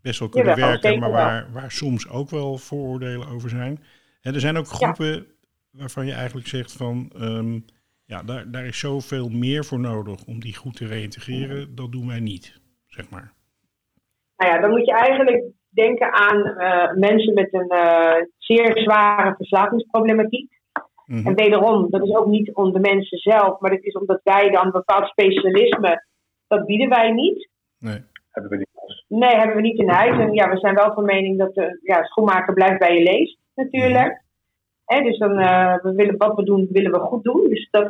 Best wel kunnen werken, maar waar, waar soms ook wel vooroordelen over zijn. En er zijn ook groepen ja. waarvan je eigenlijk zegt van... Um, ja, daar, daar is zoveel meer voor nodig om die goed te reïntegreren. Dat doen wij niet, zeg maar. Nou ja, dan moet je eigenlijk denken aan uh, mensen met een uh, zeer zware verslavingsproblematiek. Mm-hmm. En wederom, dat is ook niet om de mensen zelf, maar dat is omdat wij dan een bepaald specialisme, dat bieden wij niet. Nee, hebben we niet. Nee, hebben we niet in huis. En ja, we zijn wel van mening dat de ja, schoenmaker blijft bij je leest, natuurlijk. Mm-hmm. dus dan, uh, we willen, wat we doen, willen we goed doen. Dus dat,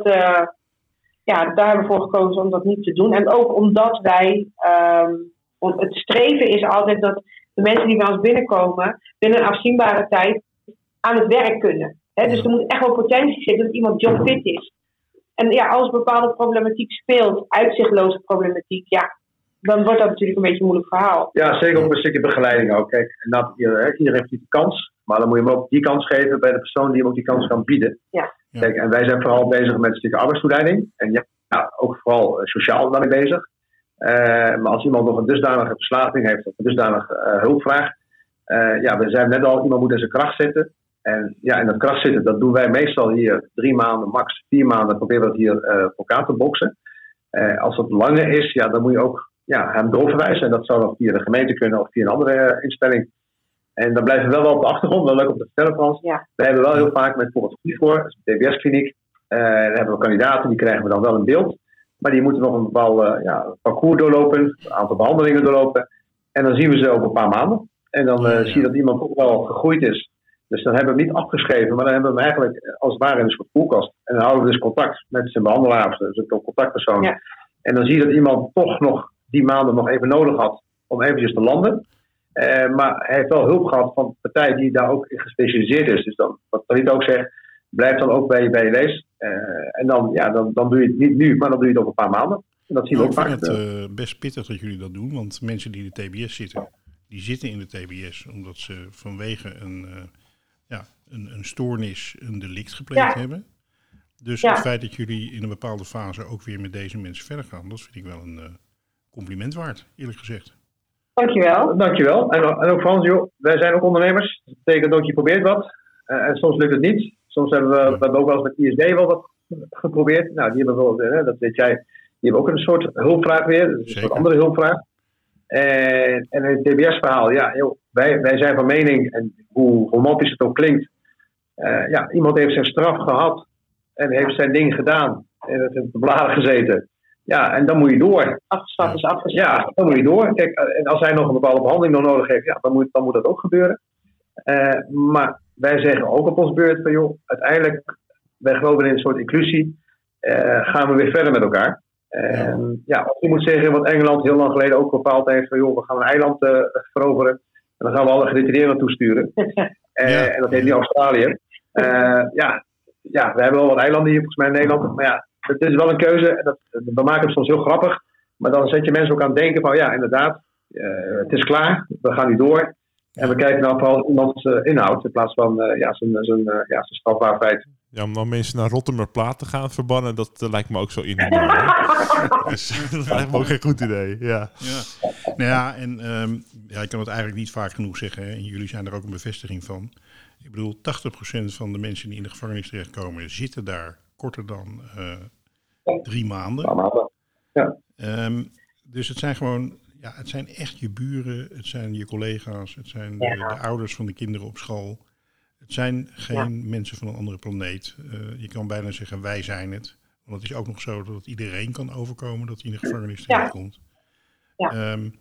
ja, daar hebben we voor gekozen om dat niet te doen. En ook omdat wij um, want het streven is altijd dat de mensen die bij ons binnenkomen binnen een afzienbare tijd aan het werk kunnen. dus er moet echt wel potentie zitten dat iemand jobfit is. En ja, als bepaalde problematiek speelt, uitzichtloze problematiek, ja, dan wordt dat natuurlijk een beetje een moeilijk verhaal. Ja, zeker ook een stukje begeleiding ook. Kijk, iedereen heeft die kans, maar dan moet je hem ook die kans geven bij de persoon die hem ook die kans kan bieden. Ja. Kijk, en wij zijn vooral bezig met een stukje arbeidstoeleiding. En ja, ook vooral uh, sociaal daarmee bezig. Uh, maar als iemand nog een dusdanige verslaving heeft of een dusdanige uh, hulp vraagt, ja, we zijn net al, iemand moet in zijn kracht zetten. En ja, in dat kracht zitten, dat doen wij meestal hier drie maanden, max vier maanden, proberen we dat hier voor elkaar te boksen. als het langer is, ja, dan moet je ook ja, hem doorverwijzen. En dat zou dan via de gemeente kunnen of via een andere instelling. En dan blijven we wel, wel op de achtergrond, wel leuk om te vertellen Frans. Ja. We hebben wel heel vaak met bijvoorbeeld voor, de TBS-kliniek, uh, daar hebben we kandidaten, die krijgen we dan wel in beeld. Maar die moeten nog een bepaald uh, ja, parcours doorlopen, een aantal behandelingen doorlopen. En dan zien we ze over een paar maanden. En dan uh, zie je dat iemand ook wel gegroeid is. Dus dan hebben we hem niet afgeschreven, maar dan hebben we hem eigenlijk als het ware in een soort koelkast. En dan houden we dus contact met zijn behandelaar, dus een contactpersoon. Ja. En dan zie je dat iemand toch nog die maanden nog even nodig had om eventjes te landen. Uh, maar hij heeft wel hulp gehad van een partij die daar ook in gespecialiseerd is. Dus dan, wat Talit ook zegt, blijf dan ook bij, bij je lees. Uh, en dan, ja, dan, dan doe je het niet nu, maar dan doe je het over een paar maanden. En dat zien we Nou, ook ik vaak. vind het uh, best pittig dat jullie dat doen, want mensen die in de TBS zitten, die zitten in de TBS omdat ze vanwege een, ja, een, een stoornis een delict gepleegd Ja. hebben. Dus Ja. het feit dat jullie in een bepaalde fase ook weer met deze mensen verder gaan, dat vind ik wel een compliment waard, eerlijk gezegd. Dankjewel. Dankjewel. En, en ook Frans, joh, wij zijn ook ondernemers. Dat betekent ook je probeert wat. Uh, en soms lukt het niet. Soms hebben we, we hebben ook wel eens met ISD wel wat geprobeerd. Nou, die hebben wel, uh, dat weet jij, die hebben ook een soort hulpvraag weer. Dus een Zeker. soort andere hulpvraag. En, en het TBS-verhaal, ja, joh, wij, wij zijn van mening, en hoe romantisch het ook klinkt, uh, ja, iemand heeft zijn straf gehad en heeft zijn ding gedaan en heeft in de bladen gezeten. Ja, en dan moet je door. Afgestapt is afgestapt. Ja, dan moet je door. Kijk, en als hij nog een bepaalde behandeling nog nodig heeft, ja, dan, moet, dan moet dat ook gebeuren. Uh, maar wij zeggen ook op ons beurt van joh, uiteindelijk, wij geloven in een soort inclusie, uh, gaan we weer verder met elkaar. En ja, ja ik moet zeggen, wat Engeland heel lang geleden ook bepaald heeft van joh, we gaan een eiland uh, veroveren en dan gaan we alle gedetineerden toesturen. ja. En dat heet nu Australië. ja, ja, we hebben wel wat eilanden hier volgens mij in Nederland, maar ja, het is wel een keuze. En dat, we maken het soms heel grappig. Maar dan zet je mensen ook aan het denken van ja, inderdaad, uh, het is klaar. We gaan nu door. En we kijken dan vooral iemands uh, inhoud in plaats van uh, ja, zijn, zijn, ja, zijn strafbaar feit. Ja, om dan mensen naar Rotterdamplaat te gaan verbannen, dat lijkt me ook zo in. dus, dat lijkt me ook geen goed idee. Ja. Ja. Nou ja, en um, ja, ik kan het eigenlijk niet vaak genoeg zeggen. Hè, en jullie zijn er ook een bevestiging van. Ik bedoel, 80% van de mensen die in de gevangenis terechtkomen, zitten daar korter dan uh, drie maanden. Ja. Um, dus het zijn gewoon, ja, het zijn echt je buren, het zijn je collega's, het zijn de, de ouders van de kinderen op school. Het zijn geen mensen van een andere planeet. Uh, je kan bijna zeggen, wij zijn het. Want het is ook nog zo dat het iedereen kan overkomen dat hij in de gevangenis terechtkomt. Ja. Um,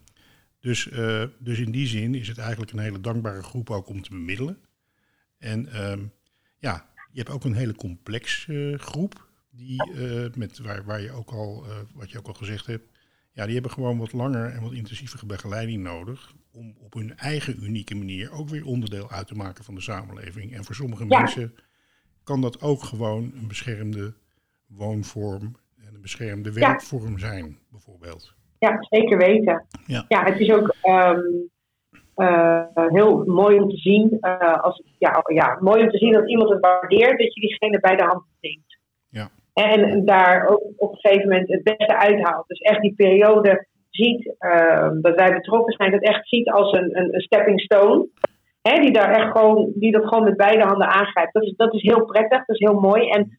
dus, uh, dus in die zin is het eigenlijk een hele dankbare groep ook om te bemiddelen. En um, ja, je hebt ook een hele complex uh, groep, die, met waar, waar je ook al, wat je ook al gezegd hebt, ja, die hebben gewoon wat langer en wat intensievere begeleiding nodig om op hun eigen unieke manier ook weer onderdeel uit te maken van de samenleving. En voor sommige Ja. mensen kan dat ook gewoon een beschermde woonvorm en een beschermde Ja. werkvorm zijn, bijvoorbeeld. Ja, zeker weten. Ja. het is ook ehm, eh, heel mooi om te zien. eh, als, ja, ja, mooi om te zien dat iemand het waardeert dat je diegene bij de hand neemt. En daar ook op een gegeven moment het beste uithaalt. Dus echt die periode ziet, ehm, dat wij betrokken zijn, dat echt ziet als een, een, een stepping stone. Hè, die, daar echt gewoon, die dat gewoon met beide handen aangrijpt. Dat is, dat is heel prettig, dat is heel mooi. En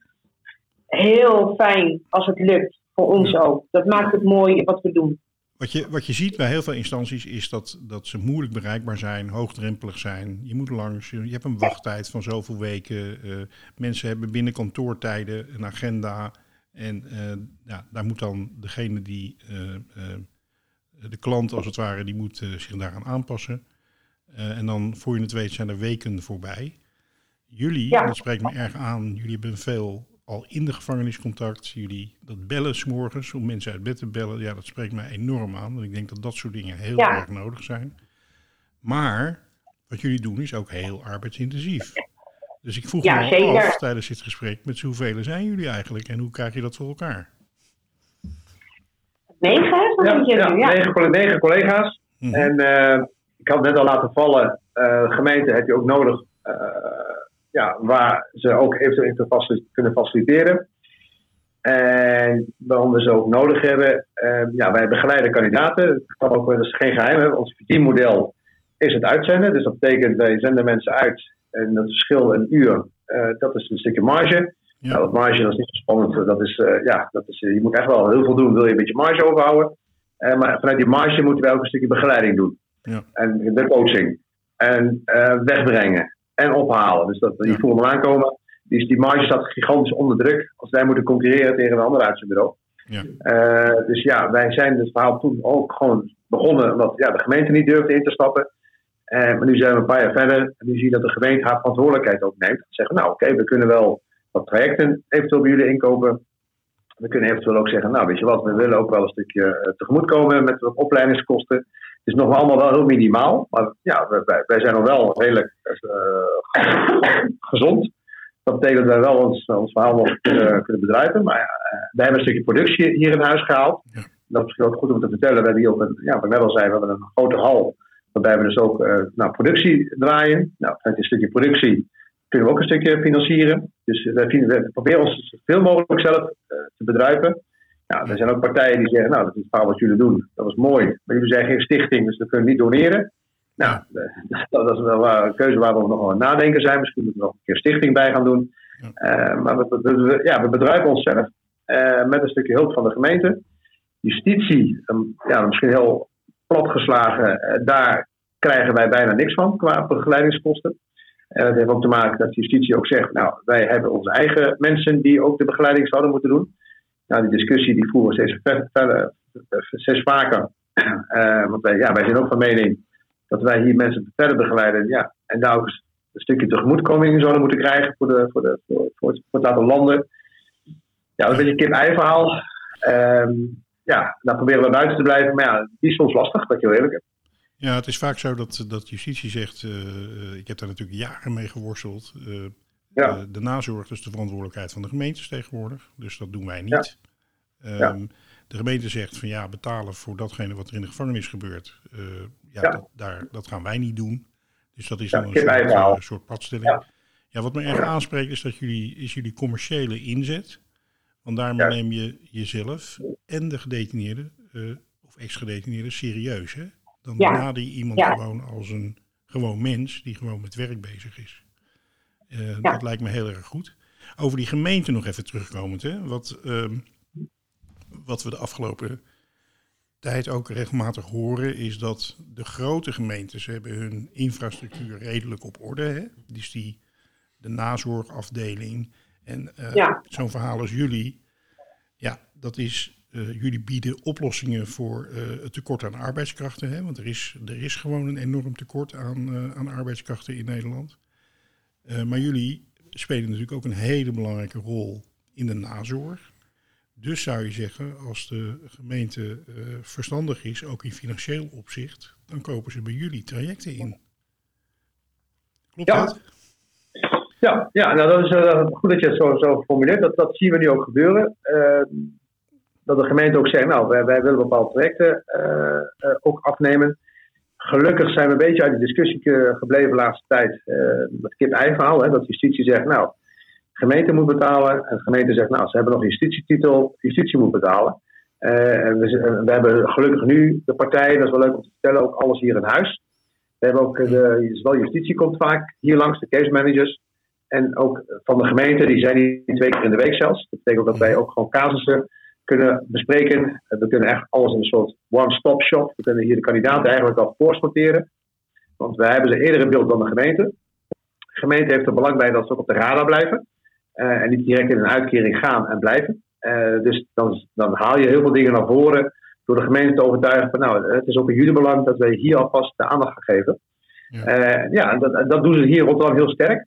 heel fijn als het lukt. Voor ons ook. Dat maakt het mooi wat we doen. Wat je, wat je ziet bij heel veel instanties is dat, dat ze moeilijk bereikbaar zijn, hoogdrempelig zijn. Je moet langs, je, je hebt een wachttijd van zoveel weken. Uh, mensen hebben binnen kantoortijden een agenda. En uh, ja, daar moet dan degene die, uh, de klant als het ware, die moet zich daaraan aanpassen. en dan voor je het weet zijn er weken voorbij. Jullie, Ja. dat spreekt me erg aan, jullie hebben veel al in de gevangeniscontact. Jullie dat bellen s'morgens om mensen uit bed te bellen. Ja, dat spreekt mij enorm aan. Want ik denk dat dat soort dingen heel Ja. erg nodig zijn. Maar wat jullie doen is ook heel arbeidsintensief. Dus ik vroeg Ja, me al af tijdens dit gesprek, met zoveel zijn jullie eigenlijk en hoe krijg je dat voor elkaar? Negen, hè? Ja, ja. Negen, colle- negen collega's. Mhm. En eh, ik had net al laten vallen, eh, gemeente heb je ook nodig eh, ja, waar ze ook eventueel in te kunnen faciliteren. En waarom we ze ook nodig hebben, eh, ja, wij begeleiden kandidaten. Het kan ook, dat is geen geheim, hè. ons verdienmodel is het uitzenden. Dus dat betekent, wij zenden mensen uit en dat verschil een uur, eh, dat is een stukje marge. Ja. Nou, dat marge dat is niet zo spannend. Dat is, eh, ja, dat is, je moet echt wel heel veel doen, wil je een beetje marge overhouden. Eh, maar vanuit die marge moeten we ook een stukje begeleiding doen. Ja. En de coaching. En eh, wegbrengen. En ophalen. Dus dat, die voelen hem aankomen. Die, die marge staat gigantisch onder druk. Als wij moeten concurreren tegen een ander uitzendbureau. Ja. Eh, dus ja, wij zijn het verhaal toen ook gewoon begonnen. Omdat ja, de gemeente niet durfde in te stappen. Eh, maar nu zijn we een paar jaar verder. En nu zie je dat de gemeente haar verantwoordelijkheid ook neemt. Zeggen, nou oké, we kunnen wel wat trajecten eventueel bij jullie inkopen. We kunnen eventueel ook zeggen, nou weet je wat, we willen ook wel een stukje eh, tegemoetkomen met wat opleidingskosten. Het is nog allemaal wel heel minimaal, maar ja, wij- wij, zijn nog wel redelijk eh, gezond. Dat betekent dat wij wel ons, ons verhaal nog kunnen, kunnen bedrijven. Maar ja, eh, wij hebben een stukje productie hier in huis gehaald. Ja. Dat is misschien ook goed om te vertellen. We hebben hier ook een, ja, wat ik net al zei, we hebben een grote hal. Waarbij we dus ook eh, nou, productie draaien. Nou, vanuit een stukje productie kunnen we ook een stukje financieren. Dus we proberen ons zoveel mogelijk zelf te bedrijven. Nou, er zijn ook partijen die zeggen, nou, dat is het wat jullie doen. Dat was mooi. Maar jullie zijn geen stichting, dus we kunnen niet doneren. Nou, dat is wel een keuze waar we nog aan nadenken zijn. Misschien moeten we nog een keer stichting bij gaan doen. Eh, maar we, we- we- ja, we bedrijven onszelf eh, met een stukje hulp van de gemeente. Justitie, ja, misschien heel platgeslagen, eh, daar krijgen wij bijna niks van qua begeleidingskosten. En dat heeft ook te maken dat justitie ook zegt, nou, wij hebben onze eigen mensen die ook de begeleiding zouden moeten doen. Nou, die discussie die voeren we steeds, vaker. Eh, want wij, ja, wij zijn ook van mening dat wij hier mensen verder begeleiden. Ja, en daar ook een stukje tegemoetkoming zouden moeten krijgen voor, de, voor, de, voor, voor, het, voor landen. Ja, dat is een beetje een kip-ei-verhaal. Ehm, ja, daar proberen we buiten te blijven. Maar ja, die is soms lastig, dat je heel eerlijk. Ja, het is vaak zo dat, dat justitie zegt, eh, eh, ik heb daar natuurlijk jaren mee geworsteld. Ja. eh, de nazorg is de verantwoordelijkheid van de gemeentes tegenwoordig, dus dat doen wij niet. Ehm. De gemeente zegt van ja, betalen voor datgene wat er in de gevangenis gebeurt, eh, ja, Ja. Dat, daar, dat gaan wij niet doen. Dus dat is dan een soort, soort padstelling. Ja. Wat me erg aanspreekt is dat jullie, is jullie commerciële inzet. Want daarmee neem je jezelf en de gedetineerde, of ex-gedetineerde, serieus. Hè? Dan Ja. benader je iemand gewoon als een gewoon mens die gewoon met werk bezig is. Eh, Ja. Dat lijkt me heel erg goed. Over die gemeente nog even terugkomend. Hè? Wat, ehm, wat we de afgelopen tijd ook regelmatig horen, is dat de grote gemeentes hebben hun infrastructuur redelijk op orde. Hè? Dus die, de nazorgafdeling. En eh, Ja. zo'n verhaal als jullie, ja, dat is. eh, jullie bieden oplossingen voor het tekort aan arbeidskrachten. Hè? Want er is, er is gewoon een enorm tekort aan, aan arbeidskrachten in Nederland. Eh, maar jullie spelen natuurlijk ook een hele belangrijke rol in de nazorg. Dus zou je zeggen, als de gemeente eh, verstandig is, ook in financieel opzicht, dan kopen ze bij jullie trajecten in. Klopt Ja. dat? Ja, ja nou, dat is eh, goed dat je het zo, zo formuleert. Dat, dat zien we nu ook gebeuren. Eh, dat de gemeente ook zegt, nou, wij, wij willen bepaalde projecten ook afnemen. Gelukkig zijn we een beetje uit de discussie gebleven de laatste tijd. eh met kip-ei-verhaal, hè, dat justitie zegt, nou, gemeente moet betalen. En de gemeente zegt, nou, ze hebben nog een justitietitel, justitie moet betalen. Eh, en we, we hebben gelukkig nu de partijen, dat is wel leuk om te vertellen, ook alles hier in huis. We hebben ook, de, zowel justitie komt vaak hier langs, de case managers. En ook van de gemeente, die zijn hier twee keer in de week zelfs. Dat betekent dat wij ook gewoon casussen kunnen bespreken. Eh, We kunnen echt alles in een soort one-stop shop. We kunnen hier de kandidaten eigenlijk al voorsorteren. Want wij hebben ze eerder in beeld dan de gemeente. De gemeente heeft er belang bij dat ze ook op de radar blijven. eh, en niet direct in een uitkering gaan en blijven. Eh, dus dan, dan haal je heel veel dingen naar voren door de gemeente te overtuigen van nou, het is ook in jullie belang dat wij hier alvast de aandacht gaan geven. Ja. Dat, dat doen ze hier in Rotterdam heel sterk.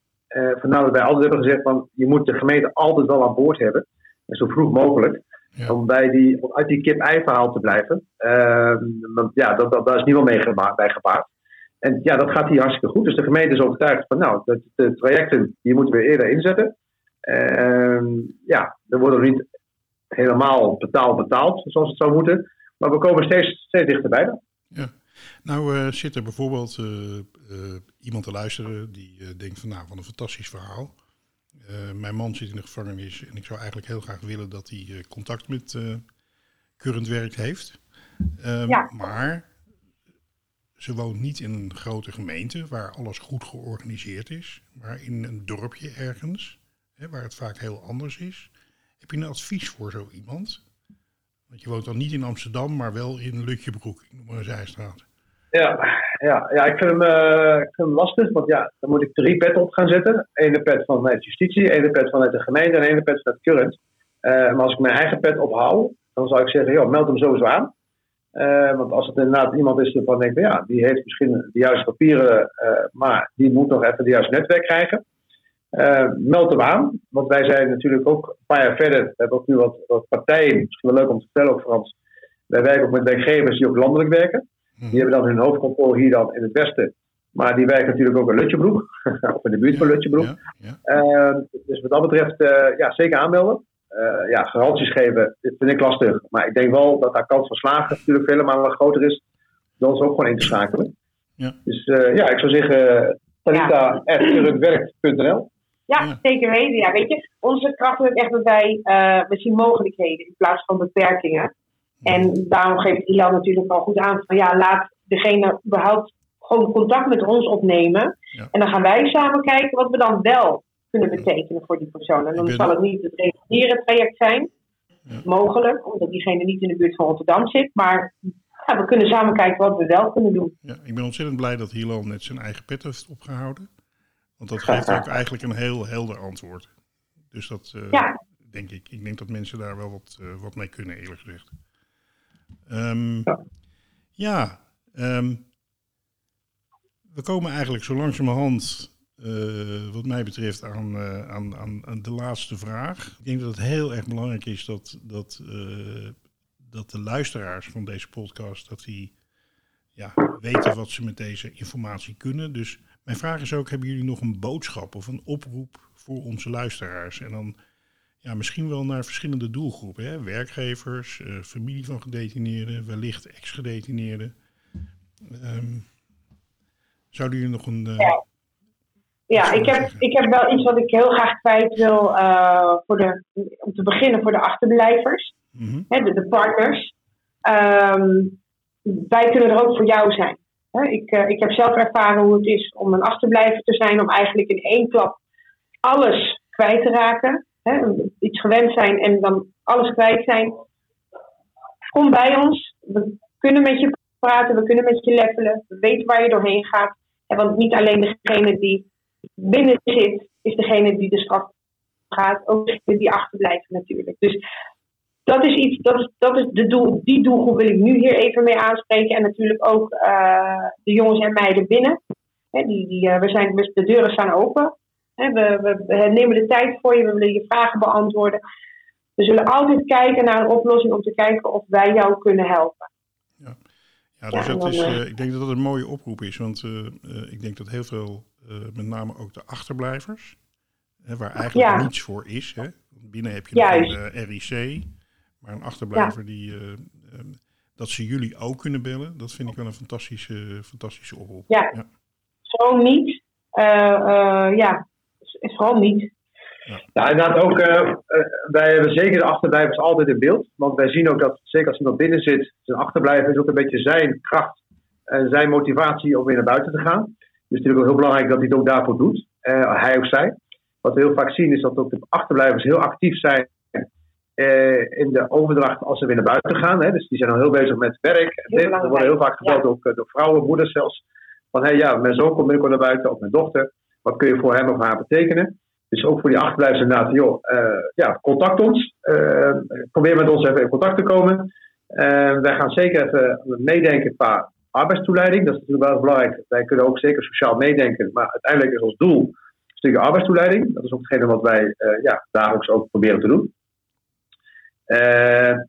Vandaar dat wij altijd hebben gezegd van je moet de gemeente altijd wel aan boord hebben. En zo vroeg mogelijk. Ja. Om bij die, om uit die kip-ei verhaal te blijven. Eh, want ja, dat, dat, daar is niemand mee geba- bij gebaard. En ja, dat gaat hier hartstikke goed. Dus de gemeente is overtuigd van, nou, de, de trajecten, die moeten we eerder inzetten. Ehm, ja, er wordt nog niet helemaal betaald betaald, zoals het zou moeten. Maar we komen steeds, steeds dichterbij dan. Ja. Nou uh, zit er bijvoorbeeld uh, uh, iemand te luisteren die denkt van nou, wat een fantastisch verhaal. Mijn man zit in de gevangenis en ik zou eigenlijk heel graag willen dat hij contact met current werk heeft. Ehm, ja. Maar ze woont niet in een grote gemeente waar alles goed georganiseerd is, maar in een dorpje ergens, hè, waar het vaak heel anders is. Heb je een advies voor zo iemand? Want je woont dan niet in Amsterdam, maar wel in Lutjebroek, ik noem maar een zijstraat. Ja, ja, ja ik, vind hem, uh, ik vind hem lastig, want ja, dan moet ik drie petten op gaan zetten. Ene pet vanuit justitie, ene pet vanuit de gemeente en ene pet vanuit current. Uh, maar als ik mijn eigen pet ophoud, dan zou ik zeggen, joh, meld hem sowieso aan. Uh, want als het inderdaad iemand is waarvan ik denk, ja, die heeft misschien de juiste papieren, maar die moet nog even de juiste netwerk krijgen. Meld hem aan, want wij zijn natuurlijk ook een paar jaar verder. We hebben ook nu wat, wat partijen, misschien wel leuk om te vertellen ook Frans. Wij werken ook met werkgevers die ook landelijk werken. Mhm. Die hebben dan hun hoofdkantoor hier dan in het westen. Maar die werken natuurlijk ook in Lutjebroek, of in de buurt van Lutjebroek. Ja, ja. Uh, dus wat dat betreft, uh, ja, zeker aanmelden. ja, garanties geven, dit vind ik lastig. Maar ik denk wel dat daar kans van slagen natuurlijk vele malen groter is dan ons ook gewoon in te schakelen. Ja. Dus ja, ik zou zeggen, talita.currentwerk.nl ja, zeker weten. Ja, weet je, onze kracht is echt dat wij, uh, we zien mogelijkheden in plaats van beperkingen. En daarom geeft Ilan natuurlijk al goed aan van ja, laat degene überhaupt gewoon contact met ons opnemen. En dan gaan wij samen kijken wat we dan wel kunnen betekenen voor die persoon. En dan zal het niet het reguliere traject zijn, ja. mogelijk, omdat diegene niet in de buurt van Rotterdam zit. Maar ja, we kunnen samen kijken wat we wel kunnen doen. Ja, ik ben ontzettend blij dat Hilal net zijn eigen pet heeft opgehouden. Want dat geeft ook eigenlijk een heel helder antwoord. Dus dat uh, denk ik. Ik denk dat mensen daar wel wat, uh, wat mee kunnen, eerlijk gezegd. Um, ja, ja um, we komen eigenlijk zo langzamerhand, uh, wat mij betreft, aan, aan, aan, aan, de laatste vraag. Ik denk dat het heel erg belangrijk is dat, dat, dat de luisteraars van deze podcast, dat die ja, weten wat ze met deze informatie kunnen. Dus mijn vraag is ook, hebben jullie nog een boodschap of een oproep voor onze luisteraars? En dan ja, misschien wel naar verschillende doelgroepen. Hè? Werkgevers, uh, familie van gedetineerden, wellicht ex-gedetineerden. Um, zouden jullie nog een... Uh, ja, ja ik, heb, ik heb wel iets wat ik heel graag kwijt wil uh, voor de, om te beginnen voor de achterblijvers. Mm -hmm. hè, de, de, partners. Um, wij kunnen er ook voor jou zijn. Ik, uh, ik heb zelf ervaren hoe het is om een achterblijver te zijn, om eigenlijk in één klap alles kwijt te raken. Hè? Iets gewend zijn en dan alles kwijt zijn. Kom bij ons. We kunnen met je praten, we kunnen met je levelen. We weten waar je doorheen gaat. want niet alleen degene die binnen zit, is degene die de straf gaat. Ook degene die achterblijven natuurlijk. Dus dat is iets, dat is, dat is de doel, die doelgroep wil ik nu hier even mee aanspreken. En natuurlijk ook uh, de jongens en meiden binnen. Die, die, uh, we zijn, de deuren staan open. We, we, we, nemen de tijd voor je, we willen je vragen beantwoorden. We zullen altijd kijken naar een oplossing om te kijken of wij jou kunnen helpen. Ja, ja dus ja, dat is, uh, ik denk dat dat een mooie oproep is. Want ik denk dat heel veel, met name ook de achterblijvers, waar eigenlijk niets voor is. Hè? Binnen heb je een RIC. Maar een achterblijver die, um, dat ze jullie ook kunnen bellen, dat vind ik wel een fantastische, fantastische oproep. Ja, ja. zo niet. Uh, uh, ja, vooral niet. Ja. Nou, inderdaad ook, wij hebben zeker de achterblijvers altijd in beeld. Want wij zien ook dat, zeker als iemand binnen zit, zijn achterblijver is ook een beetje zijn kracht en zijn motivatie om weer naar buiten te gaan. Dus het is natuurlijk ook heel belangrijk dat hij het ook daarvoor doet, hij of zij. Wat we heel vaak zien is dat ook de achterblijvers heel actief zijn uh, in de overdracht als ze weer naar buiten gaan. Hè. Dus die zijn al heel bezig met werk. Er worden heel vaak gebeld, ook door vrouwen, moeders zelfs. Van hé, hey, ja, mijn zoon komt binnenkort naar buiten, of mijn dochter. Wat kun je voor hem of haar betekenen? Dus ook voor die achterblijvers inderdaad, joh, uh, ja, contact ons. probeer met ons even in contact te komen. wij gaan zeker even meedenken qua arbeidstoeleiding. Dat is natuurlijk wel belangrijk. Wij kunnen ook zeker sociaal meedenken. Maar uiteindelijk is ons doel een stukje arbeidstoeleiding. Dat is ook hetgene wat wij ja, dagelijks ook proberen te doen.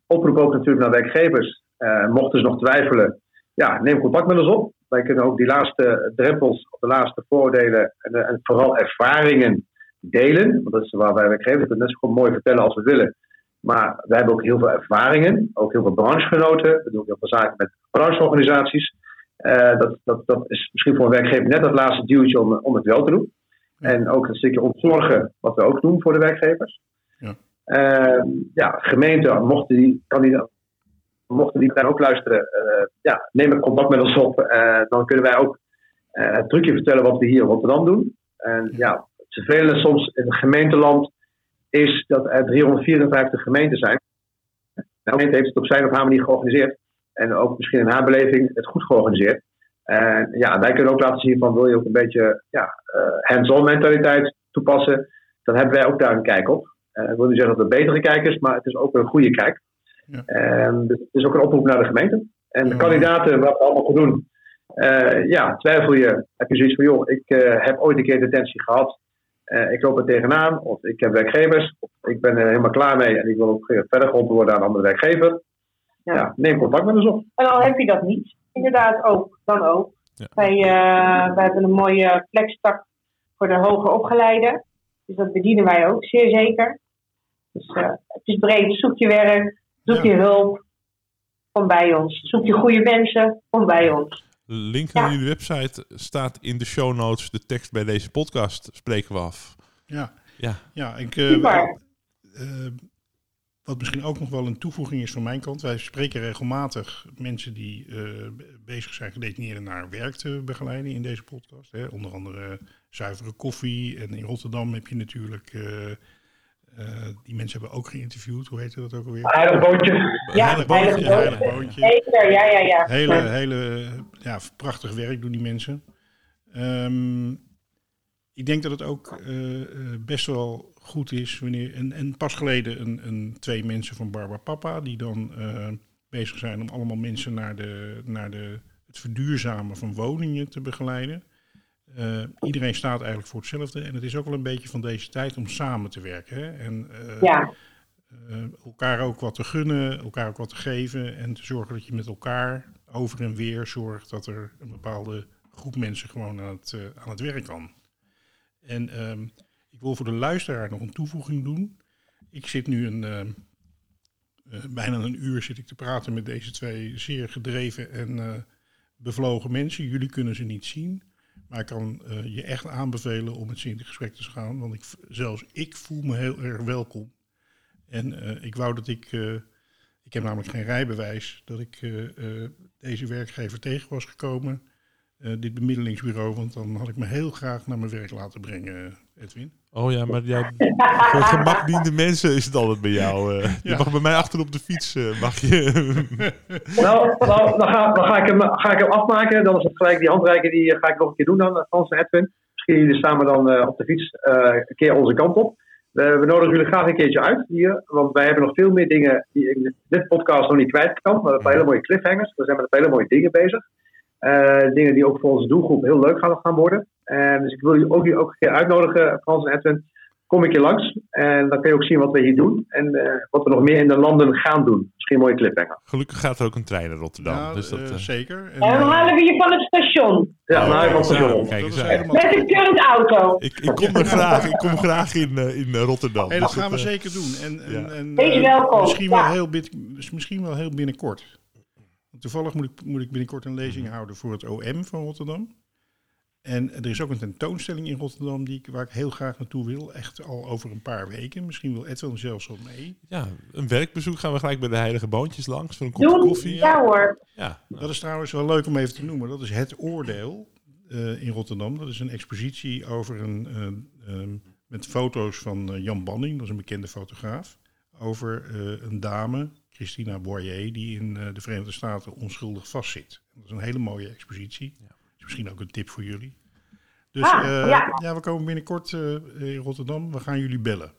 Oproep ook natuurlijk naar werkgevers. Mochten ze nog twijfelen, ja, neem contact met ons op. wij kunnen ook die laatste drempels, de laatste voordelen en, eh, en vooral ervaringen delen. Want dat is waar wij werkgevers het net zo mooi vertellen als we willen. Maar wij hebben ook heel veel ervaringen, ook heel veel branchegenoten. We doen ook heel veel zaken met brancheorganisaties. Eh, dat, dat, dat is misschien voor een werkgever net dat laatste duwtje om, om het wel te doen. En ook een stukje ontzorgen, wat we ook doen voor de werkgevers. Ja. Ehm, ja, gemeenten, mochten die, kan die, mochten die daar ook luisteren, eh, ja, neem een contact met ons op. Eh, dan kunnen wij ook eh, het trucje vertellen wat we hier in Rotterdam doen. En ja, het vervelende soms in het gemeenteland is dat er 354 gemeenten zijn. De gemeente heeft het op zijn of haar manier georganiseerd. En ook misschien in haar beleving het goed georganiseerd. En ja, wij kunnen ook laten zien van wil je ook een beetje ja, hands-on mentaliteit toepassen. Dan hebben wij ook daar een kijk op. Ik wil niet zeggen dat het betere kijk is, maar het is ook een goede kijk. Ja. En dus het is ook een oproep naar de gemeente. En de kandidaten, wat we allemaal gaan doen. eh, ja, twijfel je, heb je zoiets van, joh, ik eh, heb ooit een keer detentie gehad. Eh, ik loop er tegenaan, of ik heb werkgevers, of ik ben er helemaal klaar mee en ik wil ook verder geholpen worden aan een andere werkgever. Ja. Ja. neem contact met ons op. En al heb je dat niet, inderdaad ook, dan ook. Ja. Wij, eh, wij hebben een mooie flextak voor de hoger opgeleiden. Dus dat bedienen wij ook, zeer zeker. Dus eh, het is breed. Zoek je werk, zoek Ja. je hulp, kom bij ons. Zoek je goede mensen, kom bij ons. Link Ja. naar jullie website staat in de show notes. De tekst bij deze podcast spreken we af. Ja, Ja, ja ik, eh, Super. eh, wat misschien ook nog wel een toevoeging is van mijn kant. Wij spreken regelmatig mensen die eh, bezig zijn gedetineerden naar werk te begeleiden in deze podcast. Hè. Onder andere zuivere koffie. En in Rotterdam heb je natuurlijk... eh, die mensen hebben ook geïnterviewd. Hoe heette dat ook alweer? Heilig bootje. Ja, Heilig Heilig Boontje. Boontje. Heilig Boontje. Zeker, ja, ja, ja. Hele, hele ja, prachtig werk doen die mensen. Ehm, ik denk dat het ook eh, eh, best wel goed is wanneer. En, en pas geleden een, een, twee mensen van Barbara Papa, die dan eh, bezig zijn om allemaal mensen naar, de, naar de, het verduurzamen van woningen te begeleiden. Eh, iedereen staat eigenlijk voor hetzelfde. En het is ook wel een beetje van deze tijd om samen te werken. Hè? En, eh, Ja, eh, elkaar ook wat te gunnen, elkaar ook wat te geven en te zorgen dat je met elkaar over en weer zorgt dat er een bepaalde groep mensen gewoon aan het, aan het werk kan. En ehm, ik wil voor de luisteraar nog een toevoeging doen. Ik zit nu een, ehm, eh, bijna een uur zit ik te praten met deze twee zeer gedreven en bevlogen mensen. Jullie kunnen ze niet zien. Maar ik kan eh, je echt aanbevelen om met ze in gesprek te gaan. Want ik, zelfs ik voel me heel erg welkom. En eh, ik wou dat ik, eh, ik heb namelijk geen rijbewijs, dat ik deze werkgever tegen was gekomen, dit bemiddelingsbureau, want dan had ik me heel graag naar mijn werk laten brengen, Edwin. Oh ja, maar jij, voor gemakdiende mensen is het altijd bij jou. eh. Je mag bij mij achter op de fiets, eh, mag je. Nou, nou dan, ga, dan ga, ik hem, ga ik hem afmaken. Dan is het gelijk die handreiking die eh, ga ik nog een keer doen dan, Frans en Edwin. Misschien jullie samen dan eh, op de fiets eh, een keer onze kant op. We, we nodigen jullie graag een keertje uit hier. Want wij hebben nog veel meer dingen die ik in dit podcast nog niet kwijt kan. Maar een paar hele mooie cliffhangers. We zijn met een paar hele mooie dingen bezig. Eh, dingen die ook voor onze doelgroep heel leuk gaan, gaan worden. En dus ik wil jullie ook, ook een keer uitnodigen, Frans en Edwin. Kom een keer langs. En dan kun je ook zien wat we hier doen. En eh, wat we nog meer in de landen gaan doen. Misschien een mooie cliffhanger. Gelukkig gaat er ook een trein naar Rotterdam. Ja, dus dat, eh, eh, zeker. En, en dan eh, halen we je van het station. Ja, Oh, nou, kijk van aan, station. kijk eens helemaal Met een current auto. Ik, ik kom er graag, ik kom graag in, eh, in eh, Rotterdam. Hey, dat Dus gaan we eh, zeker doen. En, en, Ja. en, Wees eh, welkom, Misschien, ja. wel heel misschien wel heel binnenkort. Toevallig moet ik, moet ik binnenkort een lezing houden voor het OM van Rotterdam. En er is ook een tentoonstelling in Rotterdam die ik, waar ik heel graag naartoe wil. Echt al over een paar weken. Misschien wil Edwin zelfs wel mee. Ja, een werkbezoek gaan we gelijk bij de Heilige Boontjes langs voor een kopje koffie. Ja hoor. Ja, Dat is trouwens wel leuk om even te noemen. Dat is Het Oordeel eh, in Rotterdam. Dat is een expositie over een, eh, ehm, met foto's van eh, Jan Banning, dat is een bekende fotograaf. Over eh, een dame, Christina Boyer, die in eh, de Verenigde Staten onschuldig vastzit. Dat is een hele mooie expositie. Is misschien ook een tip voor jullie. Dus Ah, eh, ja. ja. we komen binnenkort eh, in Rotterdam. We gaan jullie bellen.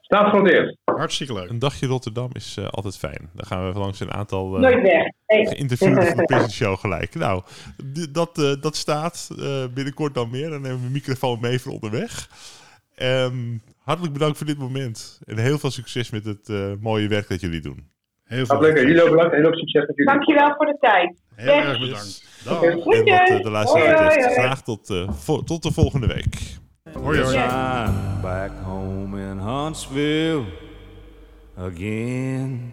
Staat eerst. Hartstikke leuk. een dagje Rotterdam is eh, altijd fijn. Dan gaan we langs een aantal eh, Nooit weg. Nee. geïnterviewden van de Prison Show gelijk. Nou, dat, eh, dat staat eh, binnenkort dan meer. Dan nemen we de microfoon mee voor onderweg. Ehm, hartelijk bedankt voor dit moment. En heel veel succes met het eh, mooie werk dat jullie doen. Heel veel lekker. Jullie ook bedankt en ook succes met jullie. Dankjewel voor de tijd. Heel Yes. erg bedankt. Dag. En wat eh, de luisteraar Hoi, hoi, betreft, graag tot, eh, tot de volgende week. Hoi, hoi. Back home in Huntsville again.